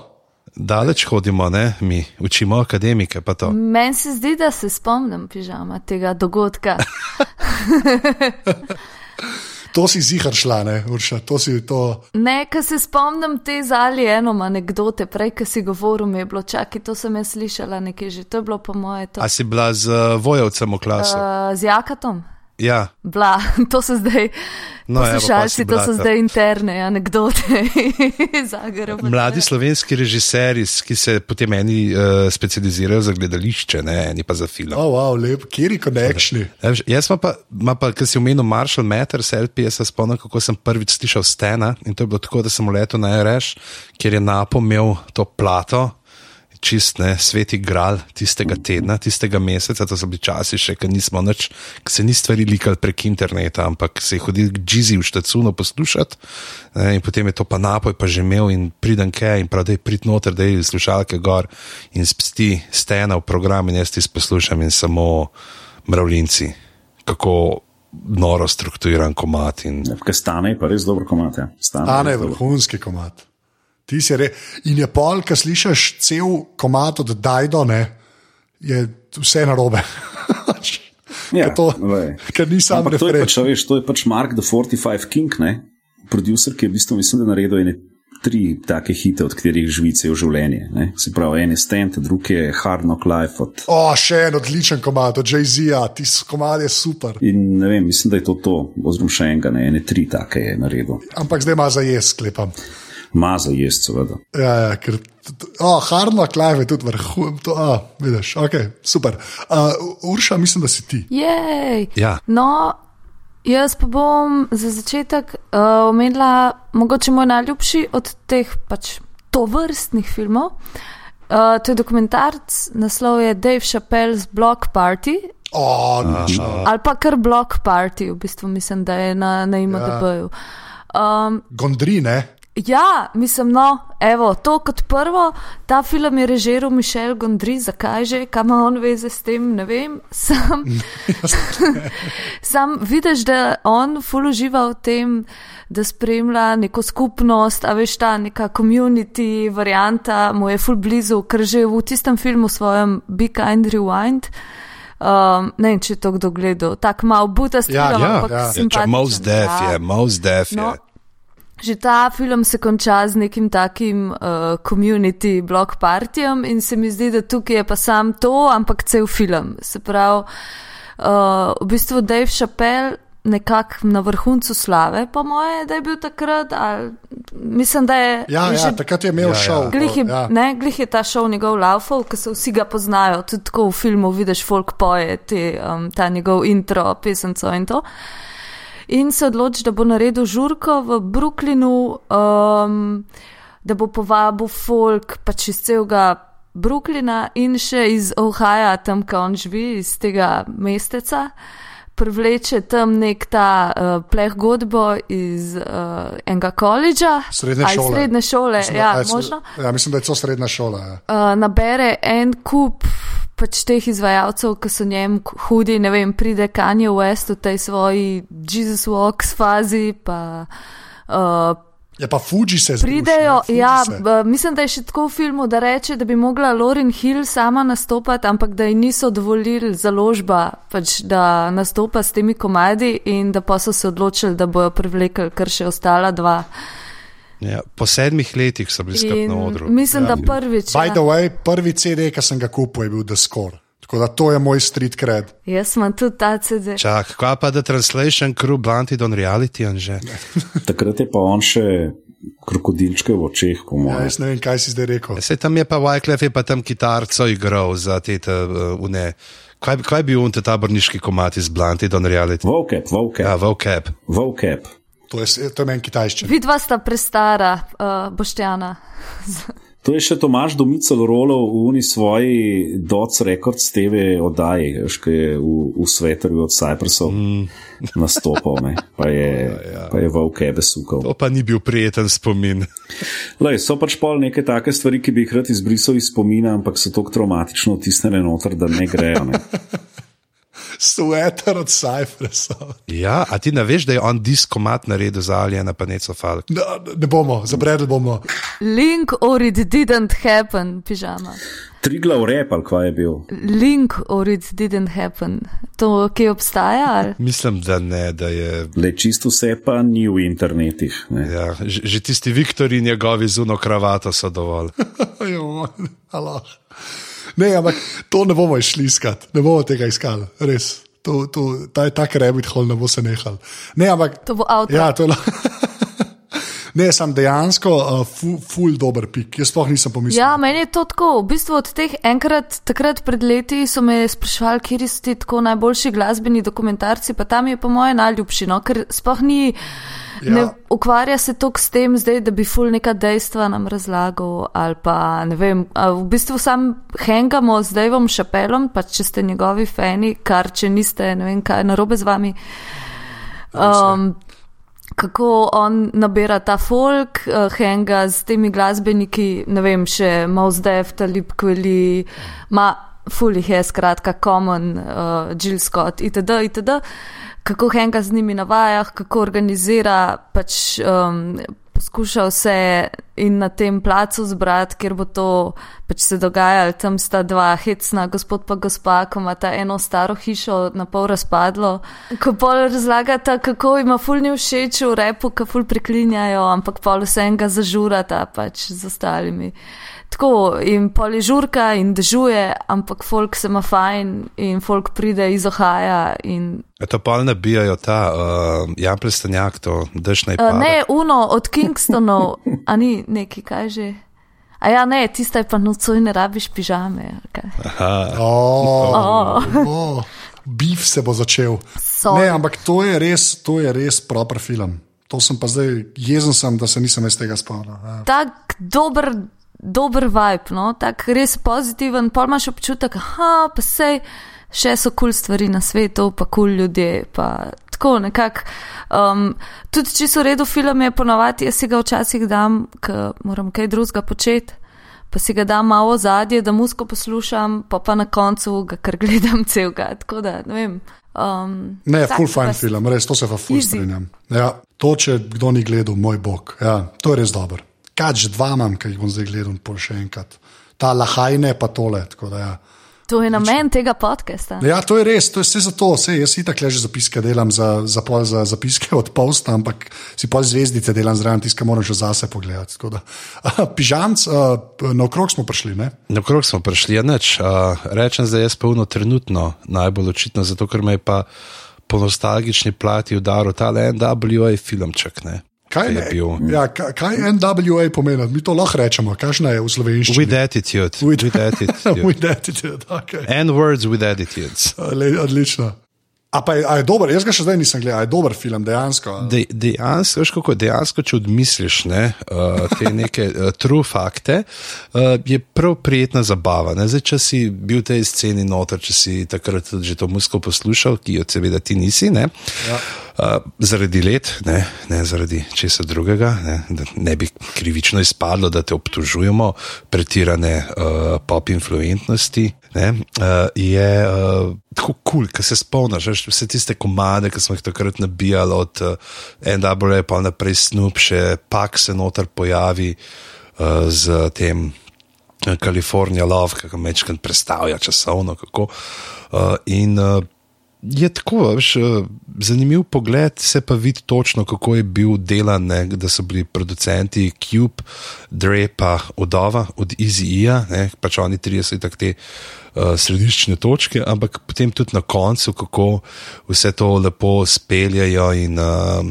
Daleč hodimo, ne? mi učimo akademike. Meni se zdi, da se spomnim pižama tega dogodka. To si zihar šla, ne, Urša, to si to. Ne, ker se spomnim te zali eno anekdote, prej, ki si govoril, mi je bilo čakaj, to sem jaz slišala nekaj že, to je bilo po moje. To. A si bila z uh, vojovcem v klasu? Uh, z Jakatom. Ja, Bla, to so zdaj. No, Poslušalci, to so blata. zdaj interne anekdote iz Zagreba. Mladi slovenski režiserji, ki se potem eni uh, specializirajo za gledališče, ne, eni pa za film. Oh, wow, lep, kjer je konekšni. Ja, veš, Jaz pa, ma pa ker si omenil Marshall Matters, LP, jaz se spomnim, kako sem prvič slišal Stena in to je bilo tako, da sem letel na RS, kjer je napomel to plato. Čist ne, sveti gral tistega tedna, tistega meseca, to so bili časi še, ker nismo nič, ker se ni stvari likali prek interneta, ampak se je hodil k Džizi v štacuno poslušati ne, in potem je to pa napoj pa že imel in pridem kaj in prav, da je prid noter, da je slušalke gor in spsti stena v program in jaz ti poslušam in samo mravljinci, kako noro strukturiran komat in Ja, stane je pa res dobro komat. Ja. Stane Stane je vrhunski komat. Ti si re... In je pol, ki slišiš cel komat od Dajdo, ne, je vse narobe. Ja, to- ker ni sam Ampak to je pač, veš, to je pač Mark the 45 King, ne? producer, ki je v bistvu, mislim, da naredil ene tri take hite, od katerih živi cel življenje. Ne? Se pravi, en je Stent, drug je Hard Knock Life. Od, O, še en odličen komat od Jay-Z-a, ti komat je super. in ne vem, mislim, da je to to, oziroma še enega, ne, ene tri take je naredil. Ampak zdaj ima za jaz, sklepam. Maza je, seveda. Ja, ja, ker, oh, Hardno Clive je tudi vrhun, to, oh, vidiš, ok, super. Uh, Urša, mislim, da si ti. Jej. Ja. No, jaz pa bom za začetek uh, omenila mogoče moj najljubši od teh pač tovrstnih filmov. Uh, to je dokumentarc, naslov je Dave Chappelle's Block Party. Oh. Ali pa kar Block Party, v bistvu mislim, da je na, na IMDB-ju. Um, Gondri, ne? Ja, mislim, no, evo, to kot prvo, ta film je režiral Mišel Gondry, zakaj že, kam ima on veze s tem, ne vem. Sam, sam vidiš, da on ful uživa v tem, da spremlja neko skupnost, a veš ta neka community varianta, mu je ful blizu, ker že v tistem filmu svojem Be Kind Rewind. Um, ne vem, če je to kdo gledal, tako malo butast Ja, film, ja, ampak ja. Ja, Most Def ja. je, Most Def je. No, Že ta film se konča z nekim takim uh, community block partijem in se mi zdi, da tukaj je pa sam to, ampak cel film. Se pravi, uh, v bistvu Dave Chappelle nekako na vrhuncu slave, po moje, da je bil takrat, ali mislim, da je. Ja, ja, že takrat je imel Ja, ja. šov. Glih je, ja. ne, glih je ta šov njegov laufal, ker se vsi ga poznajo, tudi tako v filmu vidiš folk poje, te, um, ta njegov intro, pesemco in to. In se odloči, da bo naredil žurko v Brooklynu, um, da bo povabil folk pač iz celega Brooklyna in še iz Ohaja, tam, kjer on živi, iz tega mesteca. Privleče tam nek ta uh, pleh godbo iz uh, enega koledža. Srednje šole. Srednje šole, Mislim, da- ja, a, se- možno Ja, mislim, da je to srednja šola. Ja. uh, nabere en kup pač teh izvajalcev, ki so njem hudi, ne vem, pride Kanye West v tej svoji Jesus Walks fazi, pa uh, Je pa Fuji se združi. pridejo, Fuji ja, se. mislim, da je še tako v filmu, da reče, da bi mogla Lauren Hill sama nastopati, ampak da ji niso dovolili založba, pač, da nastopa s temi komadi in da pa so se odločili, da bojo privlekli kar še ostala dva. Ja, po sedmih letih so bili skupaj na odru. mislim, da prvič. By ja. the way, prvi CD, ki sem ga kupil, je bil The Score. Tako da to je moj street cred. Jaz imam tudi ta CD. Čak, kaj pa The Translation Crew Blunted on Reality, Anže? Takrat je pa on še krokodilčke v očeh, po Ja, mojem. jaz ne vem, kaj si zdaj rekel. Se tam je pa Wyclef je pa tam kitarco igral za te, te uh, une. Kaj, kaj bi on te taborniški komat iz Blunted on Reality? Vocap, vocap, Ja, ja. vocab. vocap. To je, to je meni kitajščina. Vidva sta prestara, uh, Boštjana. To je še Tomaš Domicel rolov v uni svoji Dots Records TV oddaji, ki je v, v Svetterju od Cyprusov mm. nastopal, ne. pa je, ja, ja. Pa je vocab sukal. To pa ni bil prijeten spomin. Lej, so pač pol neke take stvari, ki bi jih rad izbrisal iz spomina, ampak so tako traumatično vtisnjene noter, da ne grejo. Ne. Sweater od Cypressa. Ja, a ti ne veš, da je on diskomat naredil za Aljena pa Neco Falk? Ne, ne bomo, zabredli bomo. Link or it didn't happen, pižama. Triglav rep ali kva je bil. Link or it didn't happen. To, ki obstaja? Ali? Mislim, da ne, da je. Le čisto vse pa ni v internetih. Ne. Ja, že, že tisti Viktor in njegovi zuno kravato so dovolj. Jo, alo. Ne, ampak to ne bomo išli iskat, ne bomo tega iskali, res. to, to, ta, tak rabbit hole ne bo se nehal. Ne, ampak, To bo avto. ja, to je lahko. Ne, sem dejansko uh, ful, ful dober pik. Jaz sploh nisem pomislil. Ja, meni je to tako. V bistvu od teh enkrat, takrat pred leti so me sprašvali, kje so ti tako najboljši glasbeni dokumentarci, pa tam je po moje najljubši, no? ker sploh ni. Ja. Ne ukvarja se toliko s tem, zdaj, da bi ful neka dejstva nam razlagal, ali pa ne vem. V bistvu sam hengamo z Davom Šapelom, pa če ste njegovi fani, kar če niste, ne vem, kaj je narobe z vami. Um, kako on nabira ta folk, uh, henga z temi glasbeniki, ne vem, še Mozdev, Talib Kveli, ma fulih je skratka Common, uh, Jill Scott itd. itd. Kako henga z njimi na vajah, kako organizira, pač um, poskuša vse in na tem placu zbrati, kjer bo to pač se dogajalo. Tam sta dva hecna, gospod pa gospa, ko ima ta eno staro hišo na pol razpadlo. Ko pol razlagata, kako ima fulni všeč v repu, ko ful preklinjajo, ampak pol vse enega zažurata pač z ostalimi. Tako in pol je žurka in dežuje, ampak folk se ima fajn in folk pride iz Ohaja in A to pa nabijajo ta uh, Jan Plestanjak, to dež naj Uh, ne, uno od Kingstonov, a ni neki, kaj že. A ja, ne, tista je pa nocoj ne rabiš pižame. Oh, oh. Oh, Beef se bo začel. Sorry. Ne, ampak to je res, to je res proper film. To sem pa zdaj jezen, sem, da se nisem iz tega spomnil. Ja. Tak dober, dober vibe, no? tak res pozitiven, pol imaš občutek, da pa sej še so kul cool stvari na svetu, pa kul cool ljudje. Pa tako nekako. Um, tudi če so redo film, je ponovadi, jaz si ga včasih dam, ker moram kaj drugega početi. Pa si ga dam malo zadje, da musko poslušam, pa pa na koncu ga kar gledam celega. Tako da, ne vem. Um, Ne, full fine pa- film, res to se pa full strinjam. Ja, to, če kdo ni gledal, moj bog, ja, to je res dobro. Kaj že dva imam, ki jih bom zdaj gledal, pol še enkrat. Ta lahajne pa tole. tako Da, ja. To je namen tega podcasta. Ja, to je res, to je vse zato, vse, jaz si tako že zapiske delam za, za, pol, za zapiske od posta, ampak si pol zvezdice delam zraven tiska, moram še zase pogledati. tako da. Pižamc, uh, naokrog smo prišli, ne? Na krog smo prišli, ja, nič. Uh, rečem zdaj, jaz polno trenutno najbolj očitno, zato ker me je pa po nostalgični plati udaril ta NWA filmček. Ne, Kaj, je bil. ja, kaj, NWA pomeni? Mi to lahko rečemo, kakšna je v slovenščini. With attitude. With- With attitude. With attitude, okay. N-words with attitudes. Le, odlično. A pa je, a je dober, jaz ga še zdaj nisem gledal, je dober film, dejansko. De, dejansko, veš kako, dejansko, če odmisliš ne, uh, te neke uh, true fakte, uh, je prav prijetna zabava. Ne. Zdaj, če si bil v tej sceni noter, če si takrat že to musko poslušal, ki jo seveda ti nisi, ne, ja. uh, zaradi let, ne, ne zaradi česa drugega, ne, ne bi krivično izpadlo, da te obtožujemo pretirane uh, pop influentnosti. Ne, uh, je uh, tako kul, cool, ker se spomniš veš, vse tiste komade, ki smo jih takrat nabijali od uh, NWA, pa naprej Snoop, še pak se noter pojavi uh, z tem California Love, ki ga mečkrat predstavlja časovno. Kako, uh, in uh, je tako, veš, uh, zanimiv pogled, se pa vidi točno, kako je bil delan, ne, da so bili producenti Cube, Dre pa Odova od Easy-E, pač oni trije so tako te uh, središčne točke, ampak potem tudi na koncu, kako vse to lepo speljajo in uh,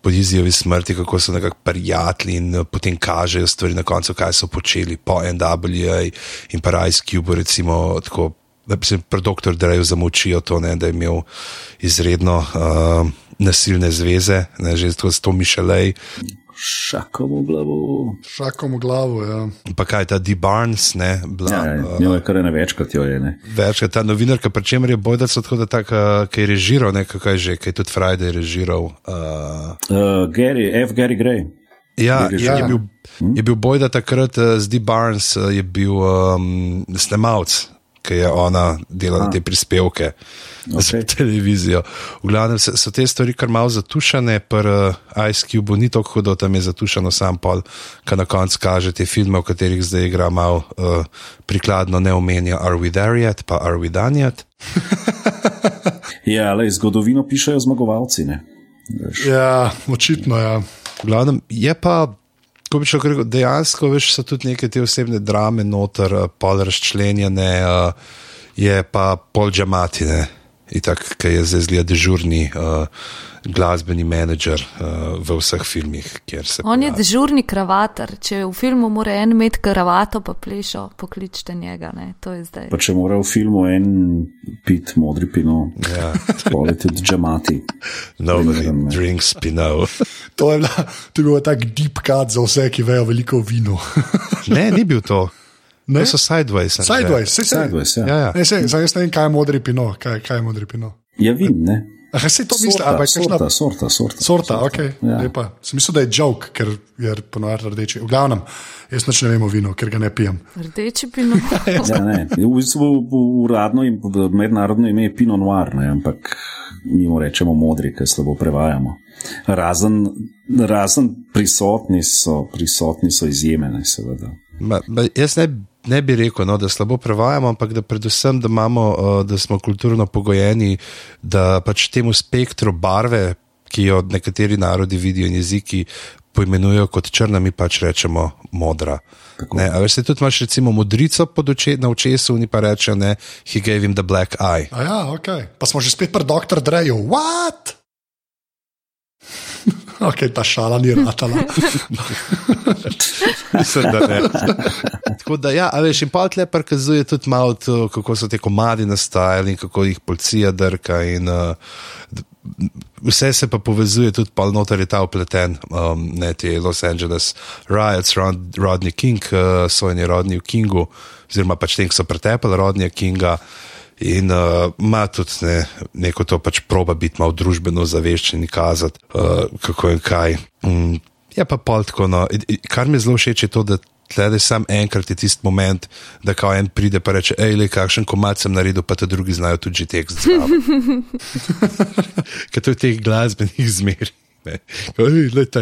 po Izijovi smrti, kako so nekako prijatelji in uh, potem kažejo stvari na koncu, kaj so počeli po NWA in pa Ice Cube, recimo tako. Da bi se pri doktor Dreju zamočijo to, ne, da je imel izredno uh, nasilne zveze, ne, že s to Mišelej, Šakovo glavo. Šakom v glavo, ja. pa kaj ta D. Barnes, ne, bila, Ja, ja, uh, njo je kar ne večkrat, jo je. Ne. večkrat ta novinarka, pri čemer je bojda so tako, da tak, uh, ki je režiral, ne, kaj je že, kaj je tudi Friday režiral. Uh, Uh, Gary, F. Gary Gray. Ja, Je je, je bil, je bil bojda takrat uh, z D. Barnes, uh, je bil um, snemalec, ki je ona delala te prispevke okay. za televizijo. V glavnem so, so te stvari kar malo zatušene, pri uh, Ice Cube ni tako hudo, tam je zatušeno sam pol, ki na koncu kaže te filme, v katerih zdaj igra malo uh, prikladno ne omenja Are We There Yet, pa Are We Done Yet. Ja, le zgodovino pišejo zmagovalci. Ne. Veš. Ja, očitno ja. V glavnem je pa, ko bi šel rekel, dejansko veš, so tudi neke te osebne drame noter, eh, pol razčlenjene, uh, je pa pol džamatine. Itak, ki je zdaj zgleda dežurni uh, glasbeni menedžer uh, v vseh filmih. kjer se On je pojavi. dežurni kravatar. Če v filmu mora en imeti kravato, pa plešo, pokličite njega. Ne? To je zdaj. Pa če mora v filmu en pit modri pino, Ja, pol je tudi džamati. nobody Drinks, ne. To je, bila, to je bil tak deep cut za vse, ki vejo veliko o vinu. Ne, ni bil to. Ne? To so sideways. Sideways, se se. Sideways, ja. Ja, ja. Ne, se, zdaj ne vem, kaj je modri pino. Kaj, kaj je modri pino? Ja, vin, ne. Aha, se to misli, Sorta, ampak kakšna sorta, sorta, sorta. sorta, ok, Ja. lepa. Sem mislil, da je joke, ker je ponovadi rdeči. V glavnem, jaz nič ne vem o vinu, ker ga ne pijem. Rdeči pino. Ja, ne. V bistvu uradno in mednarodno ime je Pinot Noir, ne, ampak mi mu rečemo modri, ker slabo prevajamo. Razen, razen prisotni, so, prisotni so izjemene, seveda. Ma, ma, jaz ne, ne bi rekel, no, da slabo prevajamo, ampak da predvsem, da, imamo, uh, da smo kulturno pogojeni, da pač temu spektru barve, ki jo nekateri narodi vidijo in jeziki poimenujejo kot črna, mi pač rečemo modra. Ne, a veš, se tudi imaš recimo modrico oče, na očesu, oni pa rečejo, ne, he gave him the black eye. A ja, ok. Pa smo že spet pri doktor Dreju. What? Ok, ta šala ni ratala. Mislim, da ne. Tako da, ja, a veš, in pa tle prikazuje tudi malo, to, kako so te komadi nastajali in kako jih policija drka. In, uh, vse se pa povezuje tudi, pa noter je ta upleten, um, ne te Los Angeles riots, Rod, Rodney King, uh, sojenje Rodney Kingu, oziroma pač tem, ki so pretepali Rodneya Kinga. In uh, ima tudi ne, neko to pač proba biti malo družbeno zaveščen in kazati, uh, kako in kaj. Mm, je pa pol tako. No. Kar mi zelo všeč je to, da tlede sam enkrat je tisti moment, da kao en pride pa reče: hej, le kakšen komat sem naredil, pa te drugi znajo tudi že tekst. Ker to je teh glasbenih zmer.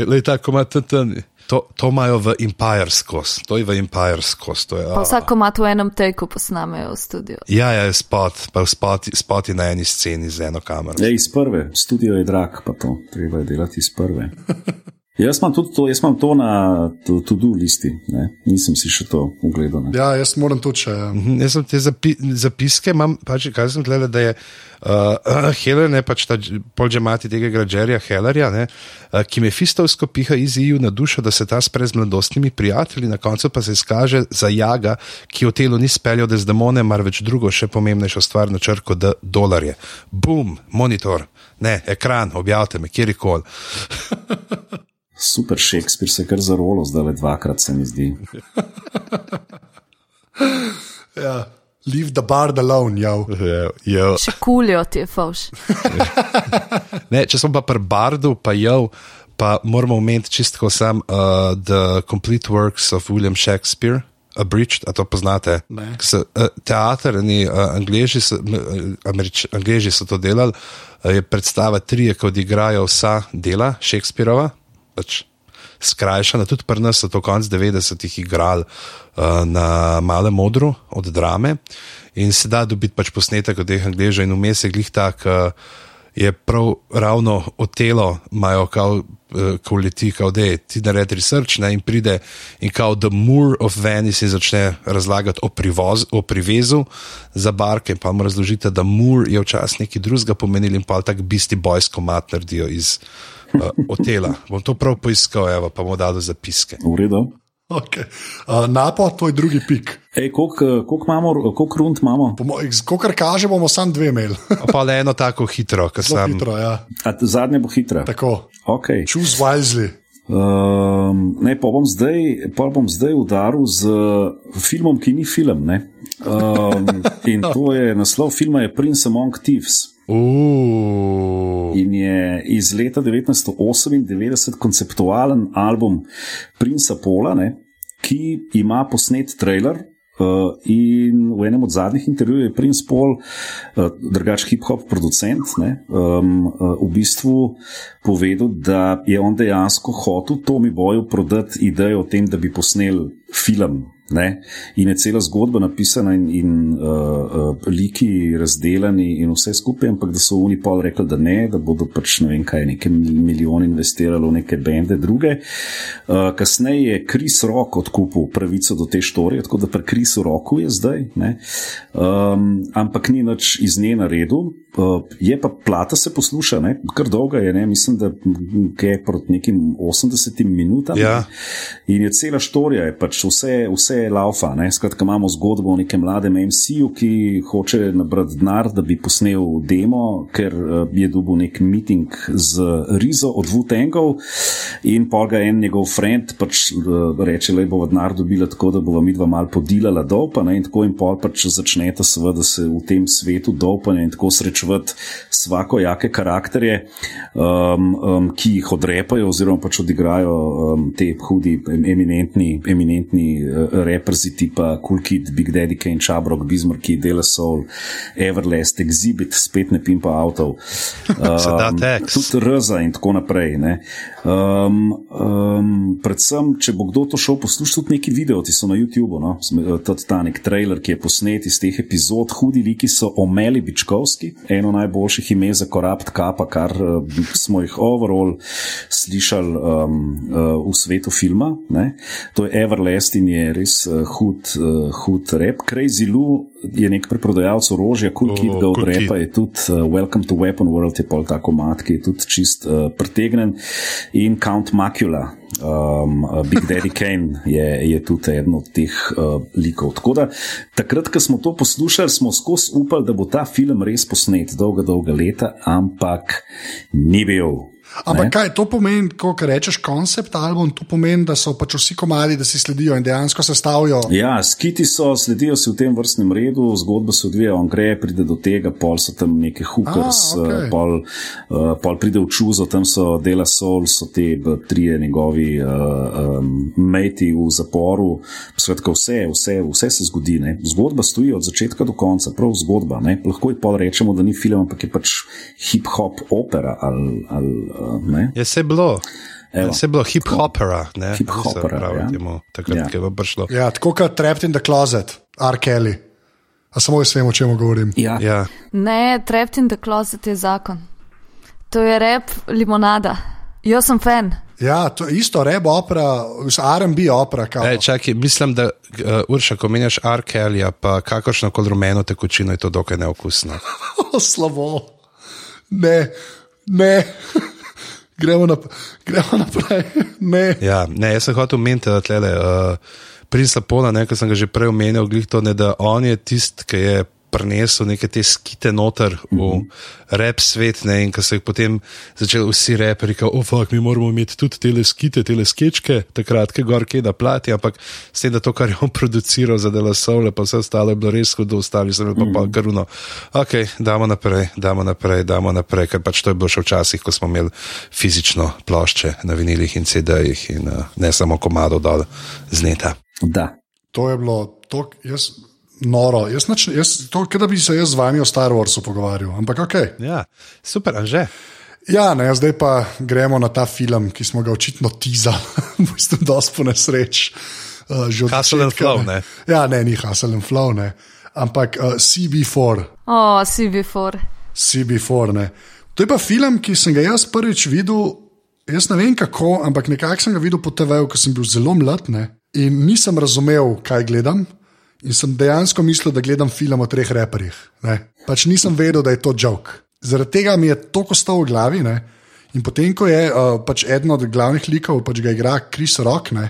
Le ta komat, ta- ta- to, to imajo v Empire skos, to je v Empire skos. To je, Pa a. vsako ima v enem teku posnamejo v studiu. Ja, ja, spot, pa spot, spot je na eni sceni z eno kamero. Ja, iz prve, studio je drag, pa to treba je delati iz prve. Jaz imam tudi to, jaz imam to na to-do listi, ne? nisem si še to ogledal. ne. ja, jaz moram tudi še. Mhm, Jaz sem te zapi zapiske, imam, pač, kaj sem gledal, da je uh, Heller, ne pač ta polžemati tega građerja Hellerja, ne, uh, ki me fistovsko piha iz EU na dušo, da se ta spre z mladostnimi prijatelji, na koncu pa se izkaže za jaga, ki v telu ni speljal Dezdemone, marveč drugo, še pomembnejšo stvar na črko, da dolarje. Bum, monitor, ne, ekran, objavite me, kjerkoli. Super Shakespeare se je kar zarolo, zdaj le dvakrat se mi zdi. Ja. Leave the bar alone, ja. Jo. Še kulijo ti je fauš. Ne, če smo pa pri Bardu, pa jo, pa moramo omeniti čisto sam uh, The Complete Works of William Shakespeare. Abridged, a to poznate? Ne. Se, uh, teater, ni, uh, angleži, so, uh, Američ, angleži so to delali, uh, je predstava trije, ki odigrajo vsa dela Shakespearova, pač skrajšana, tudi pri nas so to konc 90-ih igrali uh, na malem modru od drame in se da dobiti pač posnetek od teh angležev in vmes je glih tak. Uh, Je prav ravno od telo, imajo kao, uh, ko leti, kao da je ti naredi research ne, in pride in kao The Moor of Venice in začne razlagati o, privoz, o privezu za barke. Pa mu razložite, da Moor je včasih nekaj drugega pomenil in pa tak bisti boys komat naredijo iz uh, otela. Bom to prav poiskal, evo, pa bomo dali zapiske. V redu. Okay. Uh, Napo, tvoj drugi pik. Ej, koliko, imamo, rund imamo? Kot kaže, bomo sam dve imeli. Pa le eno tako hitro, Zelo sem. hitro, ja. A, zadnje bo hitra. Tako. Okay. Choose wisely. Um, ne, pa bom, zdaj, pa bom zdaj udaril z filmom, ki ni film. ne. Um, in to je naslov filma je Prince Among Thieves. Uuu, In je iz leta 1998 konceptualen album Princa Pola, ne, ki ima posnet trailer. Uh, in v enem od zadnjih intervjujev je Prince Paul, uh, drugač hip-hop producent, ne, um, uh, v bistvu povedal, da je on dejansko hotel Tomi Boju prodati idejo o tem, da bi posnel film Ne? In je cela zgodba napisana, in, in uh, uh, liki razdeljeni, in vse skupaj, ampak da so oni pol rekli, da ne, da bodo pač ne vem kaj, nekaj milijonov investirali v neke bende druge. Uh, kasneje je Kris Rock odkupil pravico do te štorije, tako da pri Krisu Roku je zdaj, um, ampak ni nič iz nje na redu. Uh, je pa plata se posluša, ne? kar dolga je, ne? mislim, da je proti nekim 80 minutam. Ja. In je cela štorija, je pač vse, vse je laufa. Ne? Skratka, imamo zgodbo o nekem mladem MC-ju, ki hoče nabrati denar, da bi posnel demo, ker uh, je dobil nek meeting z Rizo od Vutengov in pa ga en njegov friend pač uh, reče, da bo denar dobila tako, da bo mi dva mal podilala dopane in tako in pol pač začneta seveda se v tem svetu dopane in tako srečevati svako jake karakterje, um, um, ki jih odrepajo oziroma pač odigrajo um, te hudi, eminentni, eminentni uh, reprzi tipa Cool Kid, Big Daddy Kane, Chabrok, Bismarck, Dela Soul, Everlast, Exhibit, spet ne pimpa avtov. Um, tudi Rza in tako naprej. Ne. Um, um, predvsem, če bo kdo to šel poslušati, tudi neki video, ti so na YouTubu, no? tudi ta nek trailer, ki je posnet iz teh epizod, hudi liki so omeli Bičkovski, eno najboljših ime za korapt kapa, kar uh, smo jih overall slišali um, uh, v svetu filma. Ne? To je Everlasting, je res uh, hud, uh, hud rep. Crazy Lou je nek preprodajalec orožja, cool oh, kid ga odrepa, je tudi uh, Welcome to Weapon World, je pol tako mat, ki je tudi čist uh, pretegnen in Count Macula. Um, Big Daddy Kane je, je tudi eden od teh uh, likov. Tako da takrat, ko smo to poslušali, smo skozi upali, da bo ta film res posnet dolga, dolga leta, ampak ni bil. Ampak kaj to pomeni, ko rečeš koncept album, to pomeni, da so pač vsi komadi, da si sledijo in dejansko se stavijo. Ja, skiti so, sledijo si v tem vrstnem redu, zgodba se odvija, on gre, pride do tega, pol so tam neke hookers, A, okay. pol, uh, pol pride v čuzo, tam so dela sol, so te trije njegovi uh, um, meti v zaporu. Skratka, vse, vse, vse se zgodi. Ne. Zgodba stoji od začetka do konca, prav zgodba. Ne. Lahko je pol rečemo, da ni film, ampak je pač hip-hop opera ali. ali Je se bilo. Evo, se je bilo hip-hopera, ne hip-hopera. Ja. Takrat, ja. je prišlo. Ja, tako kot Trapped in the Closet, R. Kelly. A samo jaz vem, o čem govorim. Ja. Ja. Ne, Trapped in the Closet je zakon. To je rep limonada. Jaz sem fan. Ja, to je isto, rep opera, RB opera. E, čakaj, mislim, da uh, Urša, ko meniš R. Kelly, pa kakršno koli rumeno tekočino, je to dokaj neokusno. Slabo. Ne, ne. gremo, nap gremo naprej. Ne. Ja, ne, jaz sem hotel omeniti, da tle, uh, princ Lapona, nekaj sem ga že prej omenil, to, ne, da on je tisti, ki je prinesel neke te skite noter v mm -hmm. rep svet, ne, in ko so jih potem začeli vsi reperi, da oh, mi moramo imeti tudi te skite, te skečke, takrat, ki gor kje da plati, ampak s tem, da to, kar je on produciral za delo sole, pa vse ostalo je bilo res hudo, ostali so pa, mm -hmm. pa karuno. Ok, damo naprej, damo naprej, damo naprej, ker pač to je bilo še včasih, ko smo imeli fizično plošče na vinilih in CD-jih in uh, ne samo komado dol z neta. Da. To je bilo, to, jaz noro. Jaz, nač, jaz, to, da bi se jaz z vami o Star Warsu pogovarjal, ampak ok. Ja, super, a že. Ja, ne, zdaj pa gremo na ta film, ki smo ga očitno tizali, v bistvu, dosti po nesreč. Uh, Hustle and Flow, ne? Ja, ne, ni Hustle and Flow, ne. ampak uh, CB4. O, oh, CB4. CB4, ne. To je pa film, ki sem ga jaz prvič videl, jaz ne vem kako, ampak nekako sem ga videl po TV-u, ko sem bil zelo mlad ne? in nisem razumel, kaj gledam. In sem dejansko mislil, da gledam film o treh reperjih. Pač nisem vedel, da je to jok. Zaradi tega mi je to ostal v glavi. Ne? In potem, ko je uh, pač eden od glavnih likov, pač ga igra Chris Rock, ne?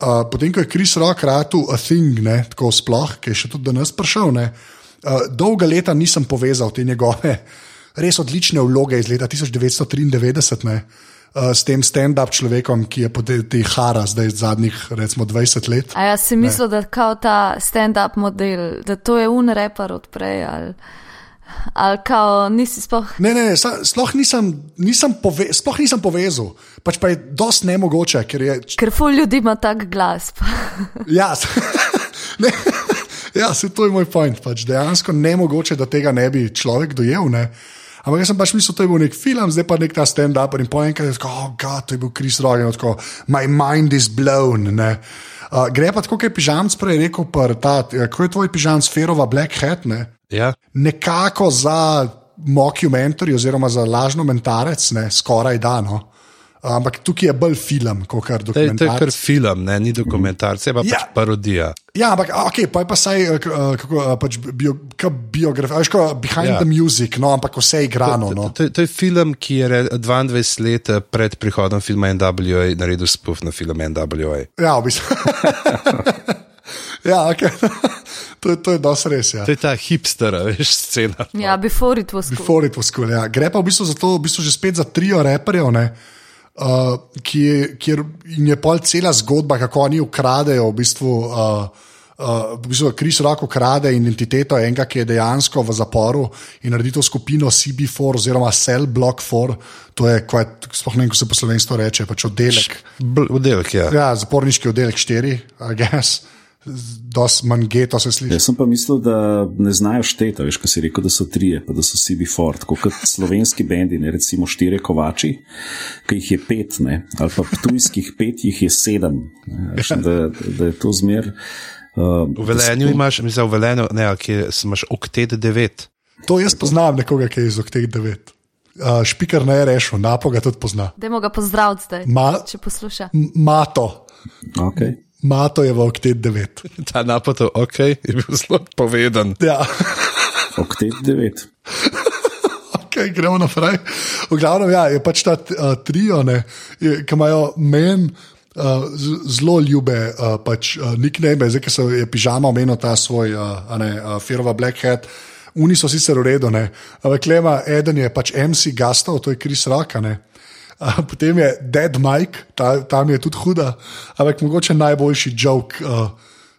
uh, potem, ko je Chris Rock ratu a thing, ne? tako sploh, ki je še tudi danes prišel, uh, dolga leta nisem povezal te njegove res odlične vloge iz leta 1993. Ne? Uh, s tem stand-up človekom, ki je po tej hara zdaj zadnjih recimo, 20 let. A jaz si mislil, da kao ta stand-up model, da to je un repar odprej. Ali... Ali kao nisi spoh. Ne, ne, ne sploh nisem, nisem, pove, sploh nisem povezal. Pač pa je dosti ne mogoče, ker je. Ker ful ljudi ima tak glas. ja, ne, ja, se to je moj point. Pač dejansko ne mogoče, da tega ne bi človek dojel. Ne. Ampak jaz sem pač mislil, da je bil nek film, zdaj pa nek ta stand-up in po enkrat je tako, oh, god, to je bil Chris Rock in tako, my mind is blown. Ne. Uh, gre pa tako, kot je pižamc prej rekel, ta, kako je tvoj pižamc, Ferova Black Hat, ne? Ja. nekako za mockumentary oziroma za lažno mentarec, ne, skoraj da. Ampak tukaj je bolj film, kot kar To je, to je dokumentarec. kar film, ne? ni dokumentarc, je pa Ja. pač parodija. Ja, ampak okay, pa je pa saj eh, eh, kako, eh, pač bio, biografija, veš, kot behind Ja. the music, no, ampak vse je igrano. No. To, to, to je film, ki je re- 22 let pred prihodom filma NWA naredil spuf na film NWA. Ja, v bistvu. ja, okay. to, je- to je dosti res. Ja. To je ta hipster, veš, scena. Ja, before it was cool. Before it was cool, ja. Gre pa v bistvu, za to, v bistvu že spet za trio reperjev, ne, uh, ki je, kjer je pol cela zgodba, kako oni ukradejo. V bistvu, uh, uh, v bistvu Kris Rock ukrade identiteto enega, ki je dejansko v zaporu in naredi to skupino CB4 oziroma Cell Block 4. To je, quite, sploh ne vem, kako se po slovensko reče, pač oddelek. Oddelek, ja. Ja, zaporniški oddelek 4, I guess. Dosti manj geto se sliši. Jaz sem pa mislil, da ne znajo šteti, veš, ko si rekel, da so trije, pa da so CB Ford, tako kot slovenski bendi, ne recimo štiri kovači, ki jih je pet, ne, ali pa tujskih pet, jih je sedem. Ne, veš, da, da je to zmer. Uh, V Velenju imaš, mislim, v Velenju, ne, a kje imaš oktet 9. To jaz poznam nekoga, ki je iz teh devet. Uh, špiker ne je rešil, napo ga tudi pozna. Dajmo ga pozdraviti zdaj, Ma- če posluša. Mato, okay. Mato je v oktet devet. Ta napad, ok, je bil zelo povedan. Ja. Oktet 9. Okay, gremo naprej. V glavnem ja, je pač ta uh, trio, ne, je- ki imajo meni uh, zelo ljube uh, pač, uh, nickname, zdaj ki se je pižama omenil ta svoj, uh, a ne, uh, Firova Black Hat. Oni so sicer v redu, ne. ampak klema, eden je pač MC Gastov, to je Kris Rock. a ne. Uh, potem je Dead Mike, ta, tam je tudi huda, ampak mogoče najboljši joke, uh,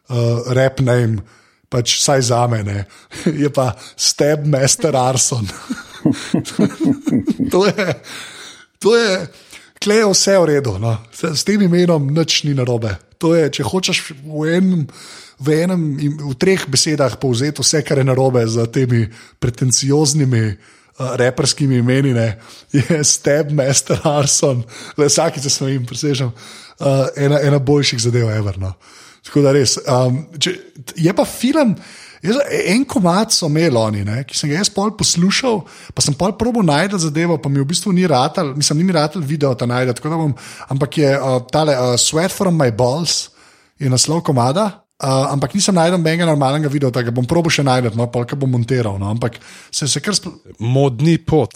uh, rap name, pač saj za mene, je pa Stab Master Arson. to je, to je, klej je vse v redu, no. s, s tem imenom nič ni narobe. To je, če hočeš v enem, v, enem, v treh besedah povzeti vse, kar je narobe z temi pretencioznimi. Uh, reperskimi imeni ne, je Steb, Master Arson, le vsakeč se smejim, presežem, uh, ena, ena boljših zadev, Everno. Tako da res. Um, če, je pa film, jaz, en komat so imeli oni, ne, ki sem ga jaz pol poslušal, pa sem pol probo najdel zadevo, pa mi v bistvu ni ratal, mislim, ni mi ratal video ta najdel, tako da bom, ampak je uh, tale uh, Sweat from my balls, je naslov komada. Uh, ampak nisem najdel nobenega normalnega videa, tako da bom probo še najdel, no, pa ga bom montiral. No, ampak se, se kar spl- Modni pot.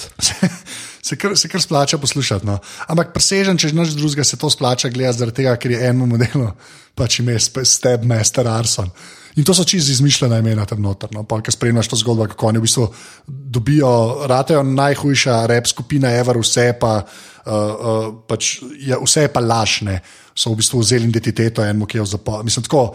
se kar, se kar splača poslušati. No. Ampak presežen, če že nič drugega, se to splača gledati, zaradi tega, ker je enemu modelu pač ime sp- Steb Master Arson. In to so čisto izmišljena imena tam noter. No. Ki spremljaš to zgodbo, kako oni v bistvu dobijo, ratejo najhujša rep skupina, Ever, vse pa, uh, uh, pač je, vse pa lažne. So v bistvu vzeli identiteto enemu, ki je v zaporu. Mislim, tako,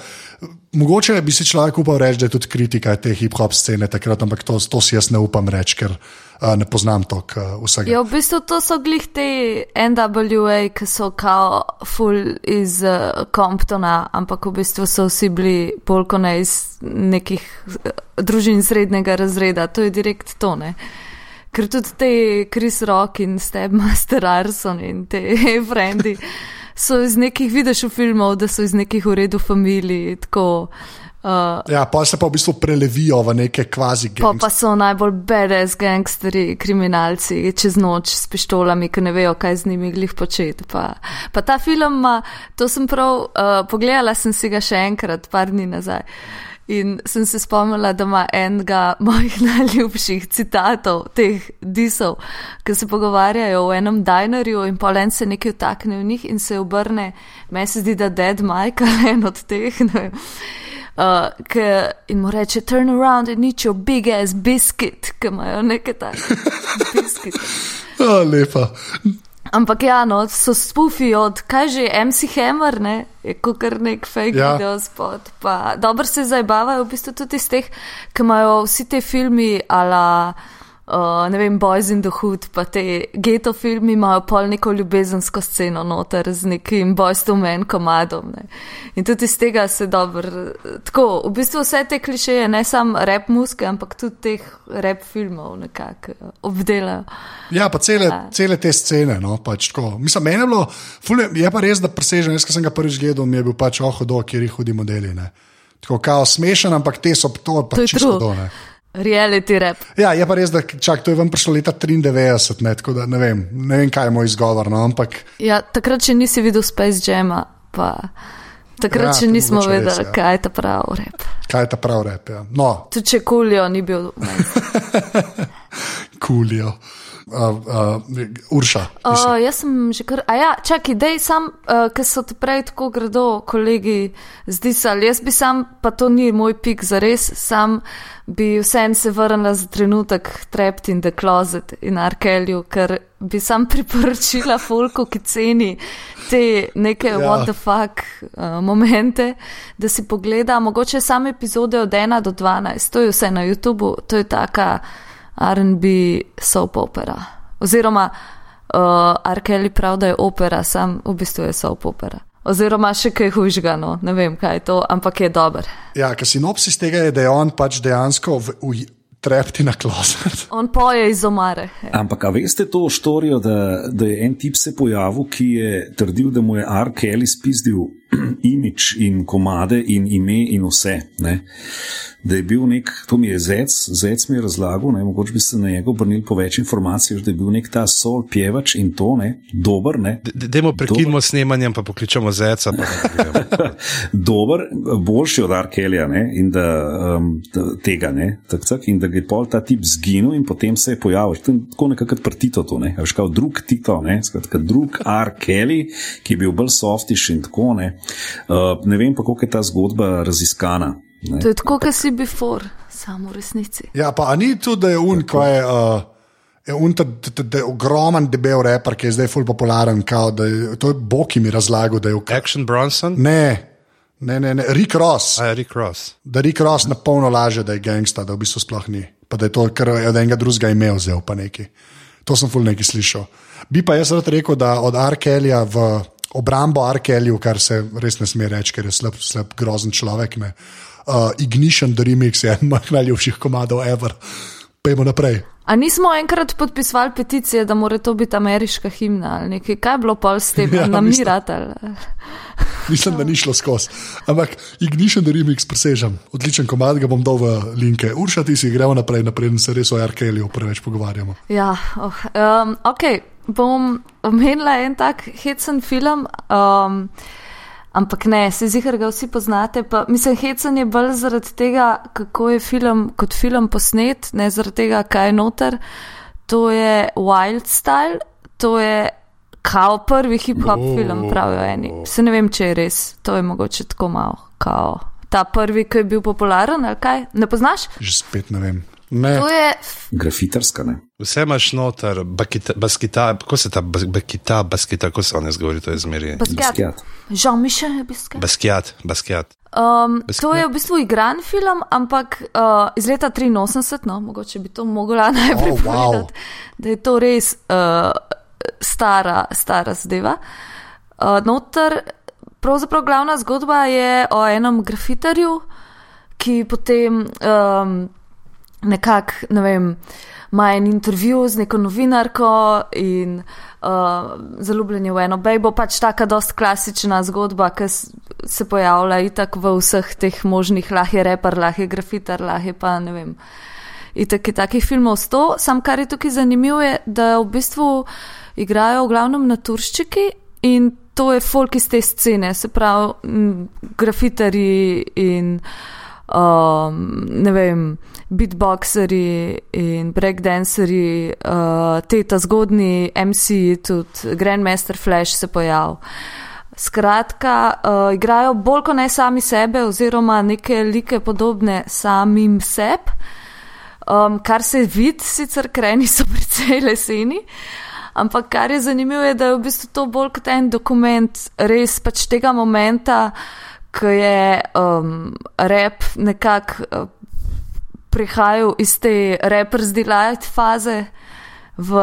mogoče bi si človek upal reči, da je tudi kritika te hip-hop scene takrat, ampak to, to si jaz ne upam reči, ker uh, ne poznam tok uh, vsega. Ja, v bistvu to so glih te NWA, ki so kao full iz uh, Comptona, ampak v bistvu so vsi bili polkone iz nekih družin srednjega razreda. To je direkt to, ne. Ker tudi te Chris Rock in Stepmaster Arson in te frendi so iz nekih, vidiš v filmov, da so iz nekih uredu familij, tako. Uh, Ja, pa se pa v bistvu prelevijo v neke kvazi Pa, gangster. pa so najbolj beres gangsteri, kriminalci čez noč s pištolami, ki ne vejo, kaj z njimi glih početi. Pa, pa ta film, ima, to sem prav uh, pogledala, sem si ga še enkrat, par dni nazaj. In sem se spomnila, da ima enega mojih najljubših citatov, teh disov, ki se pogovarjajo v enem dinerju in polen se nekaj vtakne v njih in se obrne. Meni se zdi, da Dead Mike ali en od teh. Ne. Uh, in mu reče, turn around and eat your big ass biscuit, ki imajo nekaj takega. Oh, lepa. Ampak ja, no, so spufi od, kaj že, MC Hammer, ne, je kot kar nek fake Ja. video spot. Pa dobro se zabavajo v bistvu tudi iz teh, ki imajo vsi te filmi ala Uh, ne vem, Boys in the Hood, pa te geto filmi imajo pol neko ljubezensko sceno noter z nekim Boys to Men komadom. Ne. In tudi iz tega se dobro. Tako, v bistvu vse te klišeje, ne samo rap muske, ampak tudi teh rap filmov nekako eh, obdelajo. Ja, pa cele, ja. cele te scene. No, pač Mislim, meni je bilo, ful, je pa res, da presežem, jaz sem ga prvič gledal, mi je bil pač ohodo, kjer jih hudi modeli. Ne. Tako kao smešen, ampak te so to pač čisto done. Reality rap. Ja, je pa res, da čak, to je vam prišlo leta 93, ne, tako da ne vem, ne vem, kaj je moj izgovor. No, ampak... Ja, takrat, če nisi videl Space Jama, pa takrat, ja, če nismo vedeli, res, ja. kaj je ta pravi rap. Kaj je ta pravi rap? Ja. No. Tudi če kulijo, ni bil. kulijo uh, uh, Urša. Uh, jaz sem že kar. A ja, čakaj, dej sam, uh, ker so te prej tako gredo, kolegi, zdi se, ali jaz bi sam, pa to ni moj pik za res, sam bi vsem se vrnila za trenutek Trapped in the Closet in Arkelju, ker bi sam priporočila Folku, ki ceni te neke ja. what the fuck uh, momente, da si pogleda, mogoče same epizode od 1 do 12, to je vse na YouTubu, to je taka. RB soap opera. Oziroma, uh, Arkeli pravi, da je opera, sam v bistvu je soap opera. Oziroma, še kaj hujšega, no, ne vem, kaj je to, ampak je dober. Ja, ker sinopsis tega je, da je on pač dejansko v, v, trepti na kloset. On poje iz omare. Ampak, a veste to štorijo, da, da je en tip se pojavil, ki je trdil, da mu je Arkeli spizdil imič in komade in ime in vse. Ne? da je bil nek, to mi je zec, zec mi je razlagal, ne, mogoče bi se na njega obrnili po več informacij, da je bil nek ta sol pjevač in to, ne, dober. Ne, Demo prekinimo snemanjem, pa pokličemo zeca. Pa dober, boljši od Arkelja in da, um, tega, ne, tak, tak, in da je pol ta tip zginil in potem se je pojavil. To je tako nekako prtito to, ne, veš, kot drug Tito, ne, skratka, drug Arkelj, ki je bil bolj softiš in tako, ne. Uh, ne vem pa, kako je ta zgodba raziskana. Ne. To je tako, kot si before, samo v resnici. Ja, pa ni tudi, da je un, ko je. Uh, Je un, da je ogromen, debel reper, ki je zdaj fully popularen. Kao, je, to je Bog, ki mi razlaga, da je v Action Bronson. Ne, ne, ne, ne. Rick Ross. A, Rick Ross. Da Rick Ross na polno laže, da je gangsta, da v bistvu sploh ni. Pa da je to, kar je od enega drugega imel, zdaj pa neki. To sem fully neki slišal. Bi pa jaz rad rekel, da od Arkelja v obrambo Arkelju, kar se res ne sme reči, ker je slab, slab grozen človek. Ne uh, Ignition, the remix je en mojih najljubših komadov, ever. Pejmo naprej. A nismo enkrat podpisali peticije, da mora to biti ameriška himna ali nekaj? Kaj je bilo pol s tem, ja, namirati? Mislim, da ni šlo skozi. Ampak Ignition, the remix, presežem. Odličen komad, ga bom dal v linke. Urša, ti si gremo naprej, naprej, se res o Arkelju preveč pogovarjamo. Ja, oh, um, ok, bom omenila en tak hecen film. Um, Ampak ne, se zihar ga vsi poznate. Pa, mislim, hecen je bolj zaradi tega, kako je film kot film posnet, ne zaradi tega, kaj je noter. To je Wild Style, to je kao prvi hip-hop oh. film, pravijo eni. Se ne vem, če je res, to je mogoče tako malo kao. Ta prvi, ki je bil popularen, ali kaj? Ne poznaš? Že spet ne vem. Ne. To je grafitarska. Ne? Vse imaš noter, baskita, kako se ta baskita, baskita, kako se on izgovori, to je zmeri. Baskijat. Jean-Michel je baskijat. Baskijat, baskijat. Um, to je v bistvu igran film, ampak uh, iz leta 83, no, mogoče bi to mogla najprej oh, povedati, wow. da je to res uh, stara, stara zadeva. Uh, noter, pravzaprav glavna zgodba je o enem grafitarju, ki potem. Um, nekako, ne vem, ima en intervju z neko novinarko in uh, zaljubljen je v eno bejbo, pač taka dost klasična zgodba, ki se pojavlja itak v vseh teh možnih, lahje repar, lahje grafitar, lahje pa ne vem. In tako je takih filmov sto, sam kar je tukaj zanimivo, je, da v bistvu igrajo v glavnem naturščiki in to je folk iz te scene, se pravi, grafitari in um, ne vem, beatboxeri in breakdanceri, uh, te ta zgodni MC, tudi Grandmaster Flash se pojavil. Skratka, uh, igrajo bolj kot ne sami sebe, oziroma neke like podobne samim sebi, um, kar se vidi, sicer kreni so precej leseni. Ampak kar je zanimivo, je, da je v bistvu to bolj kot en dokument res pač tega momenta, uh, ki je um, rep nekako uh, prihajal iz te Rapper's Delight faze v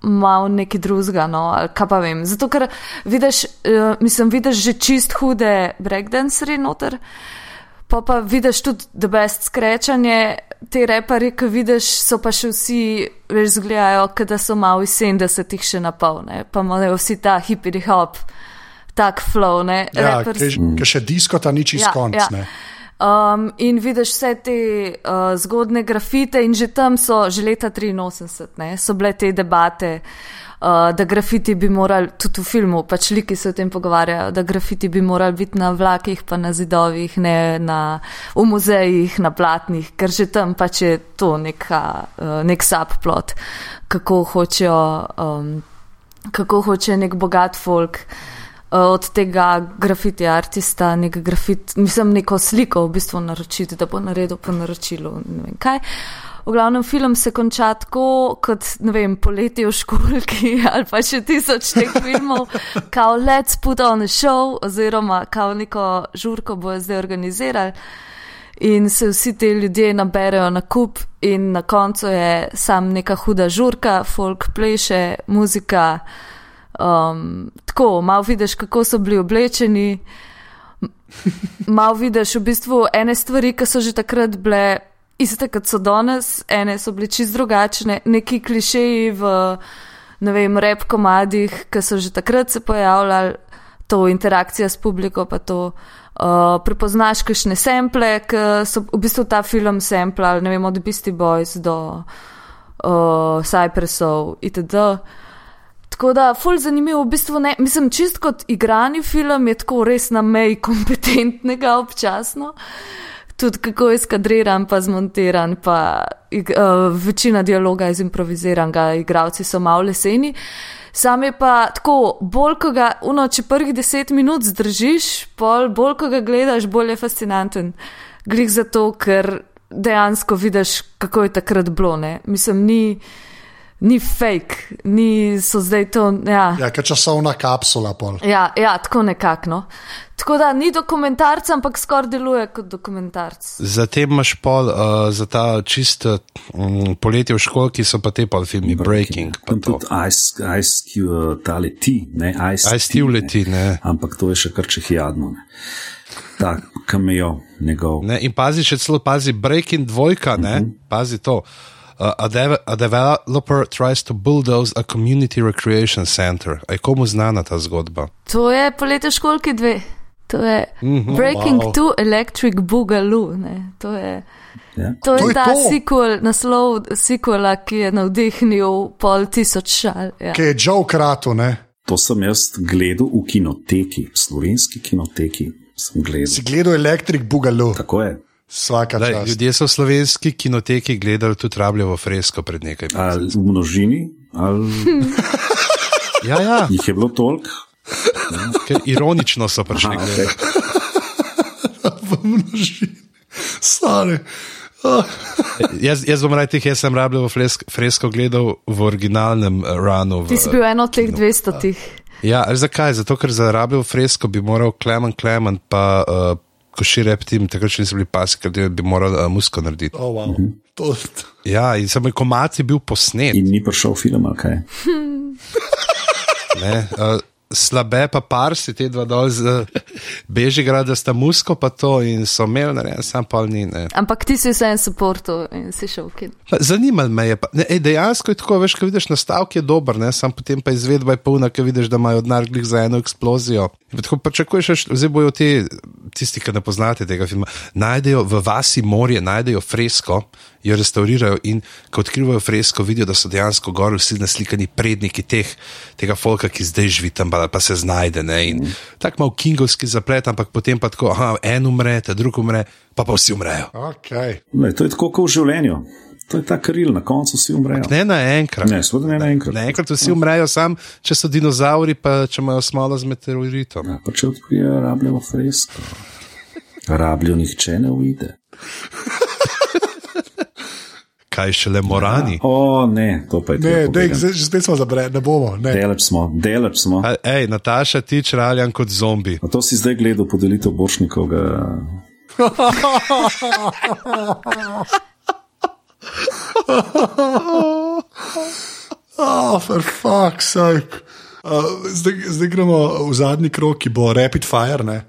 malo nekaj drugega, no, ali kaj pa vem. Zato, ker vidiš, uh, mislim, vidiš že čist hude breakdanceri noter, pa pa vidiš tudi the best skrečanje, te repari, ki vidiš, so pa še vsi, veš, zgledajo, da so malo iz 70-ih še napolne, pa imajo vsi ta hippie hop, tak flow, ne. Ja, Rappers- ker še disko ta ni čist Ja, konc. ja. ne. Um, in vidiš vse te uh, zgodne grafite, in že tam so, že leta 83, ne, so bile te debate, uh, da grafiti bi morali, tudi v filmu, pač liki se o tem pogovarjajo, da grafiti bi morali biti na vlakih, pa na zidovih, ne na, v muzejih, na platnih, ker že tam pač je to neka, uh, nek subplot, kako hočejo, um, kako hoče nek bogat folk uh, od tega grafiti artista, nek grafit, mislim, neko sliko v bistvu naročiti, da bo naredil po naročilu. Ne vem kaj. V glavnem film se konča tako, kot ne vem, poletje v školki ali pa še tisoč teh filmov, kao let's put on a show oziroma kao neko žurko bojo zdaj organizirali. In se vsi ti ljudje naberajo na kup, in na koncu je sam neka huda žurka, folk pleše, muzika. Um, tako, malo vidiš, kako so bili oblečeni, m- malo vidiš v bistvu ene stvari, ki so že takrat bile iste, kot so danes, ene so bile čist drugačne, neki klišeji v, ne vem, rep komadih, ki so že takrat se pojavljali, to interakcija s publiko, pa to. Uh, prepoznaš kakšne sample, ki so v bistvu ta film samplali, ne vem, od Beastie Boys do uh, Cypressov itd. Tako da, ful zanimivo, v bistvu ne, mislim, čist kot igrani film je tako res na meji kompetentnega občasno. Tudi kako je skadriran, pa zmontiran, pa ig, uh, večina dialoga je improviziranega, igravci so malo leseni. Sam je pa tako, bolj ko ga, uno, če prvih deset minut zdržiš, pol, bolj ko ga gledaš, bolj je fascinanten. Glih zato, ker dejansko vidiš, kako je takrat bilo, ne. Mislim, ni ni fake, ni so zdaj to. Ja, Ja, ker časovna kapsula pol. ja, ja tako nekako. No. Tako da ni dokumentarc, ampak skoraj deluje kot dokumentarc. Zatem imaš pol uh, za ta čist um, poletje v školki, so pa te pol filmi Breaking. to. tudi Ice, ice Cube, ta leti, ne Ice, Ice T uleti, ne. Ampak to je še kar čehijadno. Ne. Tak, kameo njegov. Ne, in pazi še celo, pazi Breaking dvojka, ne, uh -huh. pazi to. A, dev a developer tries to bulldoze a community recreation center. A je komu znana ta zgodba? To je poletje školki dve. To je mm -hmm, Breaking wow. to Electric Boogaloo. Ne. To je, Ja. to je, To je ta to. sequel, naslov sequela, ki je navdihnil pol tisoč šal. Ja. Ki je Joe Kratu, ne? To sem jaz gledal v kinoteki, v slovenski kinoteki. Sem gledal. Si gledal Electric Boogaloo, Tako je. Vsaka Daj, čas. ljudje so v slovenski kinoteki gledali tudi rabljivo fresko pred nekaj meseci. Ali v množini, ali Ja, ja, jih je bilo toliko. ker ironično so prišli. Aha, okay. v množini. Sorry. Oh, Jaz, jaz bom rekel, jaz sem rabljivo fresko, fresko gledal v originalnem eh, runu. Ti si V, bil eno od teh dvestotih. ja, ali zakaj? Zato, ker za rabljivo fresko bi moral Klemen Klemen pa uh, Koši Reptim, takrat še niso bili pasi, ker bi moral uh, musko narediti. oh, wow. to, Ja, in samo komat je bil posnet. In ni prišel film, kaj. Ne, uh, slabe pa par si te dva dol z uh, Bežigrada, sta musko pa to in so imeli, ne, sam pa ni. Ne. Ampak ti si vse en supporto in si šel v kin. Pa Zanimalo me je, pa, ne, ej, dejansko je tako, veš, ko vidiš nastavek je dober, ne, sam potem pa izvedba je polna, ko vidiš, da imajo odnarglih za eno eksplozijo. Tako pričakuješ, da zdaj bojo ti, tisti, ki ne poznate tega filma, najdejo v vasi morje, najdejo fresko, jo restaurirajo in ko odkrivajo fresko, vidijo, da so dejansko gor vsi naslikani predniki teh, tega folka, ki zdaj živi tam, pa se znajde. Ne, in mm. tako malo kingovski zaplet, ampak potem pa tako, aha, en umre, ta drug umre, pa pa vsi umrejo. okay. Ne, to je tako kot v življenju. To je ta kril, na koncu vsi umrejo. Ne naenkrat. Ne, seveda ne naenkrat. Naenkrat vsi umrejo, sam če so dinozauri, pa če imajo smolo z meteoritom. Ja, pa če odkrijejo rabljivo fresko, rabljivo nihče ne uide. Kaj šele morani? O, ne, to pa je Ne, dej, zdaj, že spet smo zabrali, ne bomo. Ne. Deleč smo, deleč smo. A, Ej, Nataša, ti čraljan kot zombi. A to si zdaj gledal podelitev Boršnikovega. Oh, for fuck's sake. Uh, zdaj, zdaj gremo v zadnji krok, ki bo rapid fire, ne?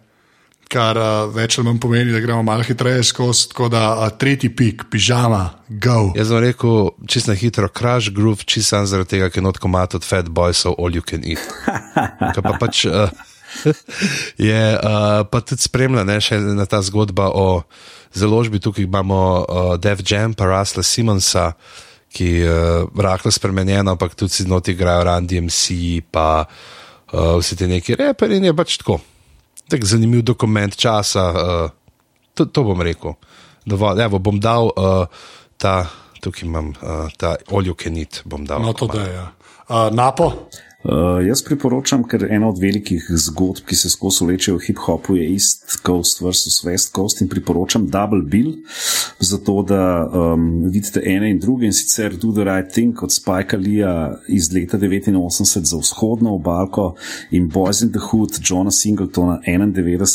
kar uh, več ali manj pomeni, da gremo malo hitreje skozi. Tako da uh, tretji pik, pižama, go. Jaz sem rekel, čist na hitro, crash groove, čist sam zaradi tega, ker not komat od Fat Boys, so all you can eat. Kaj pa pač. Uh, je uh, pa tudi spremljala ne, še ena ta zgodba o založbi. Tukaj imamo uh, Dev Jam, pa Rasla Simonsa, ki je uh, rahlo spremenjena, ampak tudi si noti igrajo Randy MC, pa uh, vsi ti neki reperi in je pač tako. Tak zanimiv dokument časa, uh, to, to bom rekel. Dovolj, evo, bom dal uh, ta, tukaj imam uh, ta olju kenit, bom dal. No, to da je. Ja. Uh, Napo, Uh, jaz priporočam, ker ena od velikih zgodb, ki se skozi vlečejo v hip-hopu, je East Coast versus West Coast in priporočam Double Bill, zato da um, vidite ene in druge in sicer Do the Right Thing od Spike Leeja iz leta 89 za vzhodno obalko in Boys in the Hood Johna Singletona 91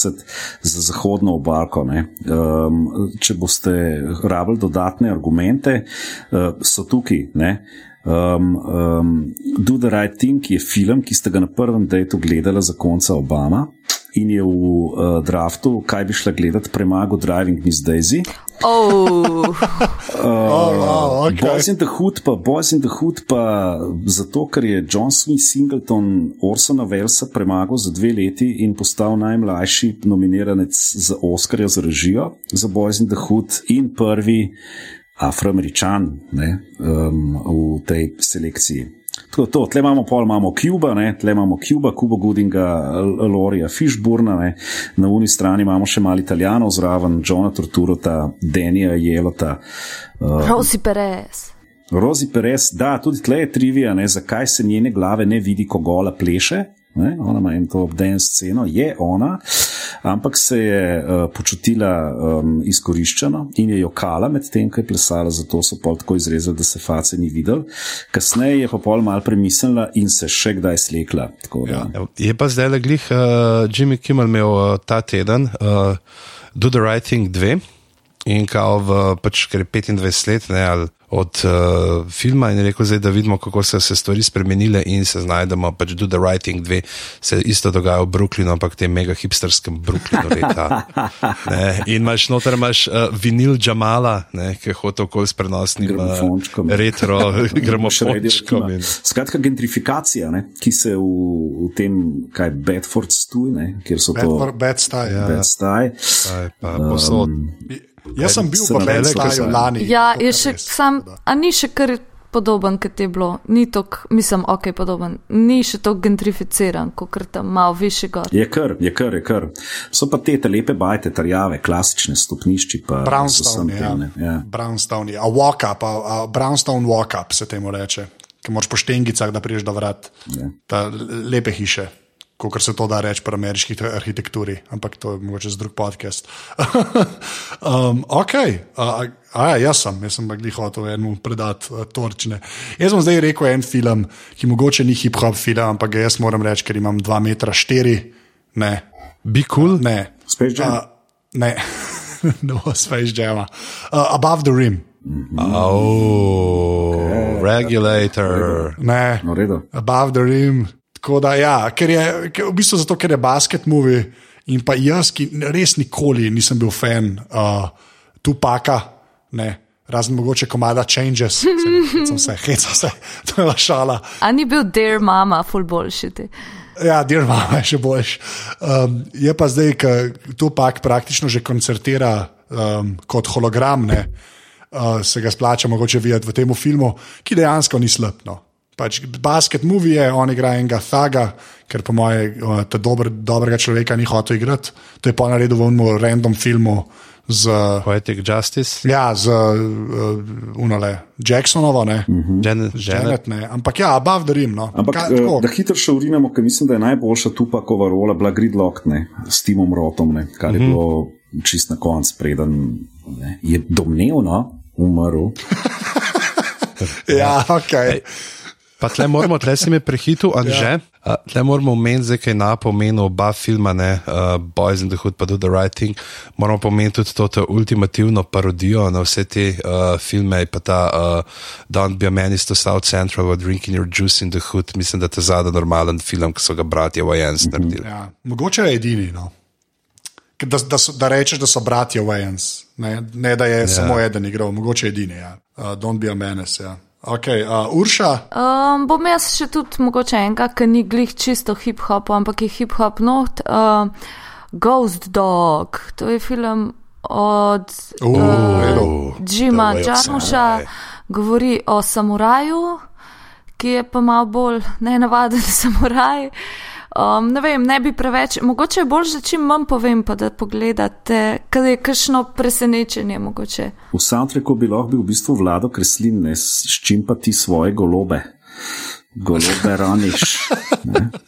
za zahodno obalko. Um, če boste rabili dodatne argumente, uh, so tukaj. Ne? Um, um, Do the Right Thing je film, ki ste ga na prvem dejtu gledali za konca Obama in je v uh, draftu, kaj bi šla gledati, premagal Driving Miss Daisy. Oh, oh, oh, okay. Boys in the Hood pa, Boys in the Hood pa zato, ker je John Smith Singleton Orsona Wellsa premagal za dve leti in postal najmlajši nominiranec za Oscarja za režijo za Boys in the Hood in prvi afroameričan ne, um, v tej selekciji. To, to, tle imamo pol, imamo Cuba, ne, tle imamo Cuba, Kubo Goodinga, Lorija Fishburna, ne, na uni strani imamo še malo italijanov zraven, Johna Torturota, Denija Jelota. Uh, Rosi Perez. Rosi Perez, da, tudi tle je trivija, ne, zakaj se njene glave ne vidi, ko gola pleše. Ne, ona ima eno obdajno sceno, je ona, ampak se je uh, počutila um, izkoriščeno in je jokala med tem, ko je plesala, zato so pol tako izrezali, da se face ni videl. Kasneje je pa pol mal premislila in se še kdaj slekla. Ja. Je pa zdaj le glih uh, Jimmy Kimmel imel uh, ta teden uh, Do the Right Thing 2 in kao v pač, ker je 25 let ne, ali od uh, filma in rekel, zdaj, da vidimo, kako so se stvari spremenile in se znajdemo. Pač Do the Writing 2 se isto dogaja v Brooklynu, ampak tem mega hipsterskem Brooklynu. Leta, in imaš noter imaš, uh, vinil Džamala, ne, ki je hotel okoli s prenosnim uh, retro gramofončkom. In... Skratka, gentrifikacija, ne, ki se v, v tem, kaj Bedford stuje, kjer so to. Bedford, ja. Bedstaj. Um, Jaz sem bil pa velik lani. Ja, je še sam, a ni še kar podoben, kot je bilo. Ni tok, mislim, ok, podoben. Ni še tako gentrificiran, kot je tam malo više gor. Je kar, je kar, je kar. So pa te te lepe bajte, tarjave, klasične stopnišči. Brownstone, ja. ja. Brownstone, a walk up, a, a Brownstone walk up se temu reče. Ki moraš po štengicah, da priješ do vrat. Ja. Lepe hiše kot se to da reči pri ameriški arhitekturi, ampak to je mogoče z drug podcast. um, ok, uh, a, ja, jaz sem, jaz sem pa jih hotel enemu predati uh, torčne. Jaz sem zdaj rekel en film, ki mogoče ni hip-hop film, ampak ga jaz moram reči, ker imam 2 metra 4. Ne. Be cool? Ne. Space Jam? Uh, ne, no, Space Jam. Uh, above the Rim. Oh, okay. regulator. Ne, no, above the rim, Tako da, ja, ker je ker v bistvu zato, ker je basket movie in pa jaz, ki res nikoli nisem bil fan uh, Tupaka, ne. Razen mogoče komada Changes, sem se, hecam se, to je šala. A ni bil Dear Mama, full boljši. Ja, Dear Mama je še boljši. Um, je pa zdaj, ker Tupak praktično že koncertira um, kot hologram, ne, uh, se ga splača mogoče videti v tem filmu, ki dejansko ni slab. No pač basket movie je, on igra enega thaga, ker po moje ta dober, dobrega človeka ni hotel igrati. To je pa naredil v enem random filmu. Z Poetic Justice. Ja, z uh, unole, Jacksonovo, ne. Mm -hmm. Janet, Janet, ne. Ampak ja, above the rim. No. Ampak Kaj, uh, da hitro še urinemo, ker mislim, da je najboljša tupakova rola bila Gridlock, ne, s Timom Rotom, ne, kar je mm -hmm. bilo čist na koncu, preden ne, je domnevno umrl. ja, ok. Hey. Pa tle moramo, tle si me prehitil, ali že? Tle moramo omeniti, da je na pomenu oba filma, ne, uh, Boys in the Hood, pa Do the Right Thing. Moramo pomeniti tudi to, to ultimativno parodijo na vse te uh, filme, pa ta uh, Don't Be a Man is to South Central, Drinking Your Juice in the Hood. Mislim, da je to zadnji normalen film, ki so ga bratje Wayans naredili. Ja, mogoče je edini. No. Da, da, so, da rečeš, da so bratje Wayans, ne, ne da je ja. samo eden igral, mogoče edini. Ja. Uh, don't be a menace. Ja. Okay, uh, Urša. Um, bom jaz še tudi mogoče enega, ki ni glih čisto hip-hop, ampak je hip-hop not. Uh, Ghost Dog, to je film od Uh, uh, Jima Jarmuša, govori o samuraju, ki je pa malo bolj nenavaden samuraj. Um, ne vem, ne bi preveč, mogoče je bolj, da čim manj povem, pa da pogledate, kaj je kakšno presenečenje mogoče. V soundtracku bi lahko bil v bistvu vlado kreslin, ne, s čim pa ti svoje golobe. Golobe raniš. ne.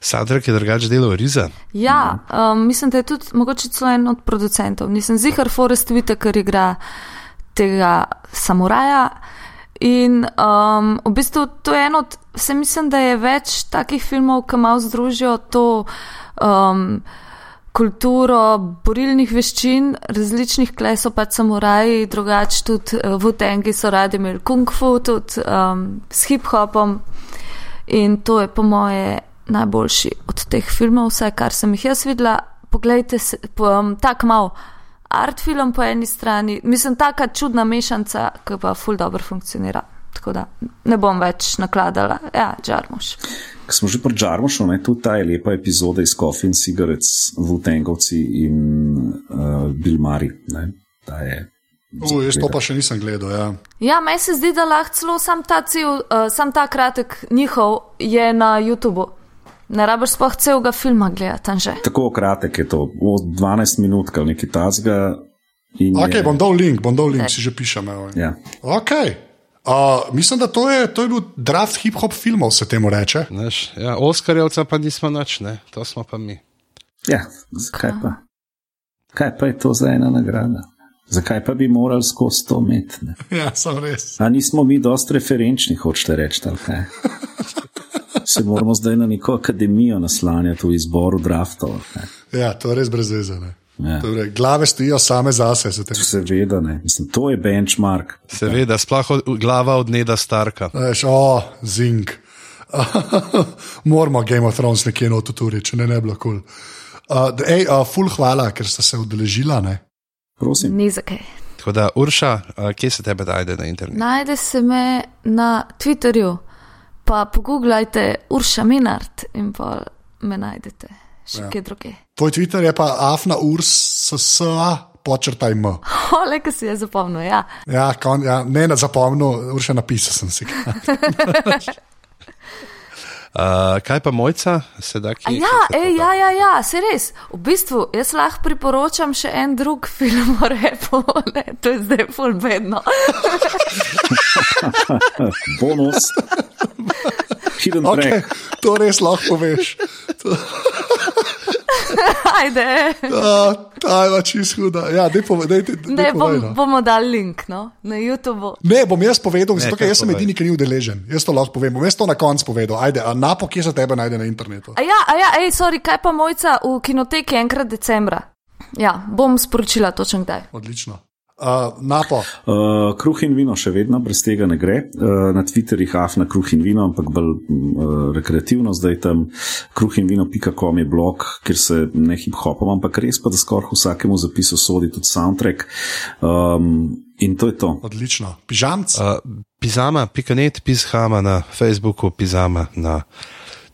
Sadrak je drugače delal Riza. Ja, um, mislim, da je tudi mogoče celo en od producentov. Nisem zihar Forest Whitaker igra tega samuraja. In um, v bistvu to je eno od, vse mislim, da je več takih filmov, ki malo združijo to um, kulturo borilnih veščin, različnih klesov, pač samuraji, drugače tudi v Tengi so radi imeli kung fu, tudi um, s hip-hopom. In to je po moje najboljši od teh filmov, vsaj kar sem jih jaz videla. Poglejte, se, po, um, tak mal art film po eni strani, mislim, taka čudna mešanca, ki pa ful dobro funkcionira. Tako da ne bom več nakladala, ja, Džarmuš. Ko smo že pri Džarmošu, ne, tudi ta je lepa epizoda iz Coffee and Cigarettes, Vutengovci in uh, Bill Murray. Ne, ta je. Uh, jaz to pa še nisem gledal. Ja. Ja, meni se zdi, da lahko celo sam ta, cel, uh, sam ta kratek njihov je na YouTubu. Ne rabiš sploh celega filma gledati, tam že. Tako kratek je to, o, 12 minut, ali nekaj tazga. Ok, bom dal link, bom dal link, si že pišem. evo. Ja. Okay. Uh, mislim, da to je, to je bil draft hip-hop filmov, se temu reče. Znaš, Ja, Oskarjevca pa nismo nič, ne? to smo pa mi. ja, zakaj pa? Kaj pa je to za ena nagrada? Zakaj pa bi morali skozi to imeti? ne? Ja, sem res. A nismo mi dosti referenčni, hočete reči, ali kaj? Se moramo zdaj na neko akademijo naslanjati v izboru draftov. ne? Ja, to je res brez veze. ne. Ja. Torej, glave stojijo same zase. se Seveda ne, mislim, to je benchmark. Seveda, sploh od, glava od Neda Starka. Veš, o, zing. Moramo Game of Thrones nekje notuturi, če ne, ne bi bilo kul. Cool. Uh, ej, uh, ful hvala, ker ste se udeležila. Ne? Prosim. Ni zakaj. Tako da, Urša, a, kje se tebe najde na internetu? Najde se me na Twitterju, pa pogooglajte Urša Minard in pa me najdete še ja. kje druge. Tvoj Twitter je pa afna ursa, počrtaj m. Ole, ki si je zapomnil, ja. Ja, kon, ja, ne na zapomnil, urša napisal sem si. Uh, kaj pa mojca, sedaj ki Ja, ej, ja, ja, ja, se res. V bistvu, jaz lahko priporočam še en drug film o repu, ne, to je zdaj full bedno. Bonus. Hidden Okay, track. to res lahko poveš. Ajde. Uh, ta je pač izhuda. Ja, dej pove, dej, dej, dej Ne, bom, povej, no. bomo dali link no, na YouTubu. Ne, bom jaz povedal, zato ker jaz sem edini, ki ni udeležen. Jaz to lahko povem. Bom jaz to na koncu povedal. Ajde, a napo, kje se tebe najde na internetu? A ja, a ja, ej, sorry, kaj pa mojca v kinoteki enkrat decembra? Ja, bom sporočila točno kdaj. Odlično. Uh, napo, Uh, kruh in vino še vedno, brez tega ne gre. Uh, na Twitterju hafna kruh in vino, ampak bolj uh, rekreativno, zdaj tam kruhinvino.com je blog, kjer se ne hip-hopom, ampak res pa, da skoraj vsakemu zapisu sodi tudi soundtrack. Um, in to je to. odlično. Pižamc. Uh, Pizama, pikanet, pizhama na Facebooku, pizama na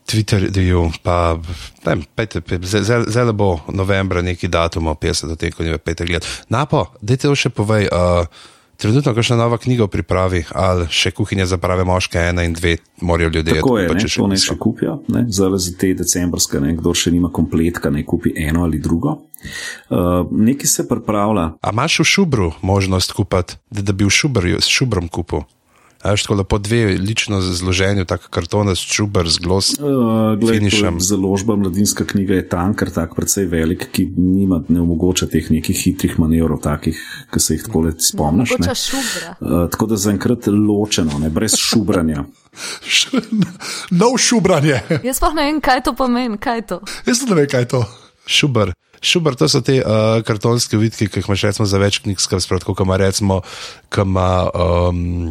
Twitterju, pa ne vem, pejte, pe- ze- ze- zelo bo novembra neki datum, 50 do tega, ko ne pete gled. Napo, dajte to še povej. Uh, Trenutno, kakšna nova knjiga pripravi, ali še kuhinja za prave moške, ena in dve, morajo ljudje Tako je, pa ne, če še to ne še kupijo, ne, zdaj za te decembrske, ne, kdo še nima kompletka, ne kupi eno ali drugo. Uh, nekaj se pripravlja, A imaš v šubru možnost kupiti, da, da bi v šubrju s šubrom kupil? A veš, tako lepo dve lično zloženi, tako kartona s čuber, z glos. Uh, Finišem. Založba mladinska knjiga je tanker, tako precej velik, ki nima, ne omogoča teh nekih hitrih manevrov, takih, ki se jih tako le spomniš. Ne? Uh, tako da zaenkrat ločeno, ne? brez šubranja. Nov šubranje. Jaz pa ne vem, kaj to pomeni, kaj to. Jaz ne vem, kaj je to. Šuber. Šuber, to so te uh, kartonske vidke, ki jih imaš recimo za več knjig, skratka, kot ima recimo, ki ima um,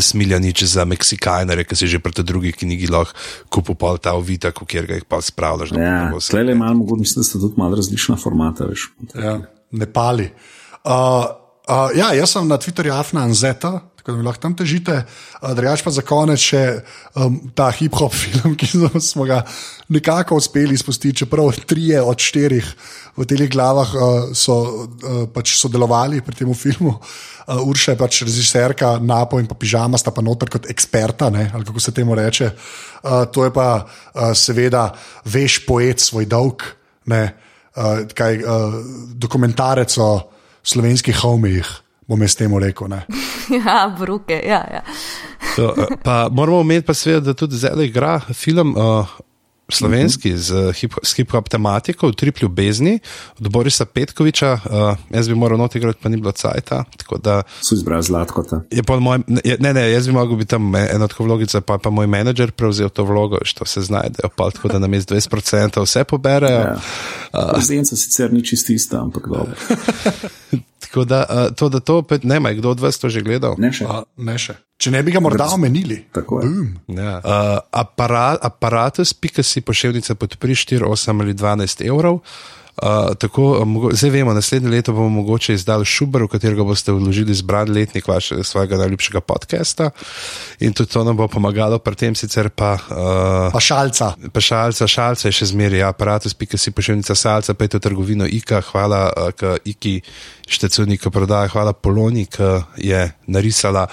smiljanič za Meksikajnere, ki si že pri tej drugi knjigi lahko kupil pol ta vitek, v kjer ga jih pa spravljaš. Ja, Tle je malo, mogoče mislim, da sta tudi malo različna formata. Veš. Ja, Nepali. Uh, uh, ja, jaz sem na Twitterju Afna Anzeta, tako da mi lahko tam težite. Drugač pa za konec še um, ta hip-hop film, ki smo- ga nekako uspeli spustiti, čeprav trije od štirih v teh glavah uh, so uh, pač sodelovali pri tem filmu. Uh, Urša je pač režiserka, Napo in pa Pižama sta pa noter kot eksperta, ne, ali kako se temu reče. Uh, to je pa uh, seveda veš poet svoj dolg. Ne, uh, kaj, uh, dokumentarec o slovenskih homijih, bom jaz temu rekel. Ne. Ja, bruke, ja, ja. To, eh, pa moramo omeniti, pa seveda, da tudi zdaj igra film. Uh, Slovenski z hip- s hip-hop tematiko, v tri ljubezni, od Borisa Petkoviča, uh, jaz bi moral noti igrati, pa ni bilo cajta. Tako da So izbrali zlatkota. je pa moj, ne, ne, jaz bi mogel biti tam e- ena od vlogic, pa pa moj menedžer prevzel to vlogo, što se znajdejo, pa tako da nam je z 20% vse poberejo. Ja. Prezenca sicer ni čist ista, ampak dobro. Tako da uh, to, da to opet ne, ima kdo od vas to že gledal? Ne še. Uh, ne še. Če ne bi ga morda omenili. Tako je. Ja. Uh, aparat, aparatus, pika si pošiljnica podpri 4, 8 ali 12 evrov. Uh, tako, zdaj vemo, naslednje leto bomo mogoče izdali šuber, v katerega boste vložili zbran letnik vašega svojega najljubšega podcasta. In tudi to nam bo pomagalo, pri tem sicer pa. Uh, Pa šalca. Pa šalca, šalca je še zmeraj, ja, aparatus, pika si pošiljnica salca, pa je to trgovino IKA, hvala uh, IKI štecovnika prodaja, hvala Poloni, ki je narisala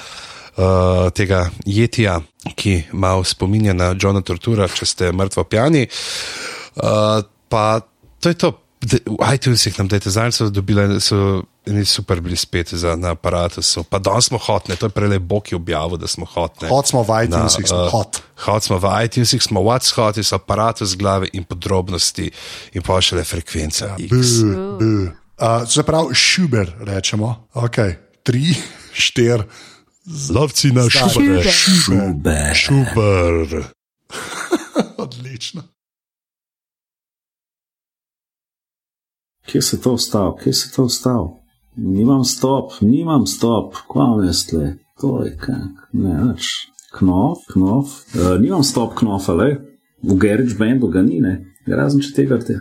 uh, tega jetija, ki malo spominja na Johna Tortura, če ste mrtvo pijani. Uh, pa to je to. De- V iTunesih nam dajte zdaj, so dobili, so eni super bili spet za na aparatusu. Pa danes smo hotne, to je Bog je objavil, da smo hotne. Hot smo v iTunesih, Na, smo eh, hot. Hot smo v iTunesih, smo what's hot, so aparatus glave in podrobnosti in pa še le frekvenca. B, X. B. Uh, se pravi, šuber rečemo. Okay. Tri, štir, Lovci na Šuber. Šube. Šuber. odlično. Kje se to ostal? Kje se to ostal? Nimam stop, nimam stop, kvam jaz tle. To je kak, ne več. Knof, knof. Uh, nimam stop knofa, le. V Garage Bandu ga ni, ne. Razen če tega te.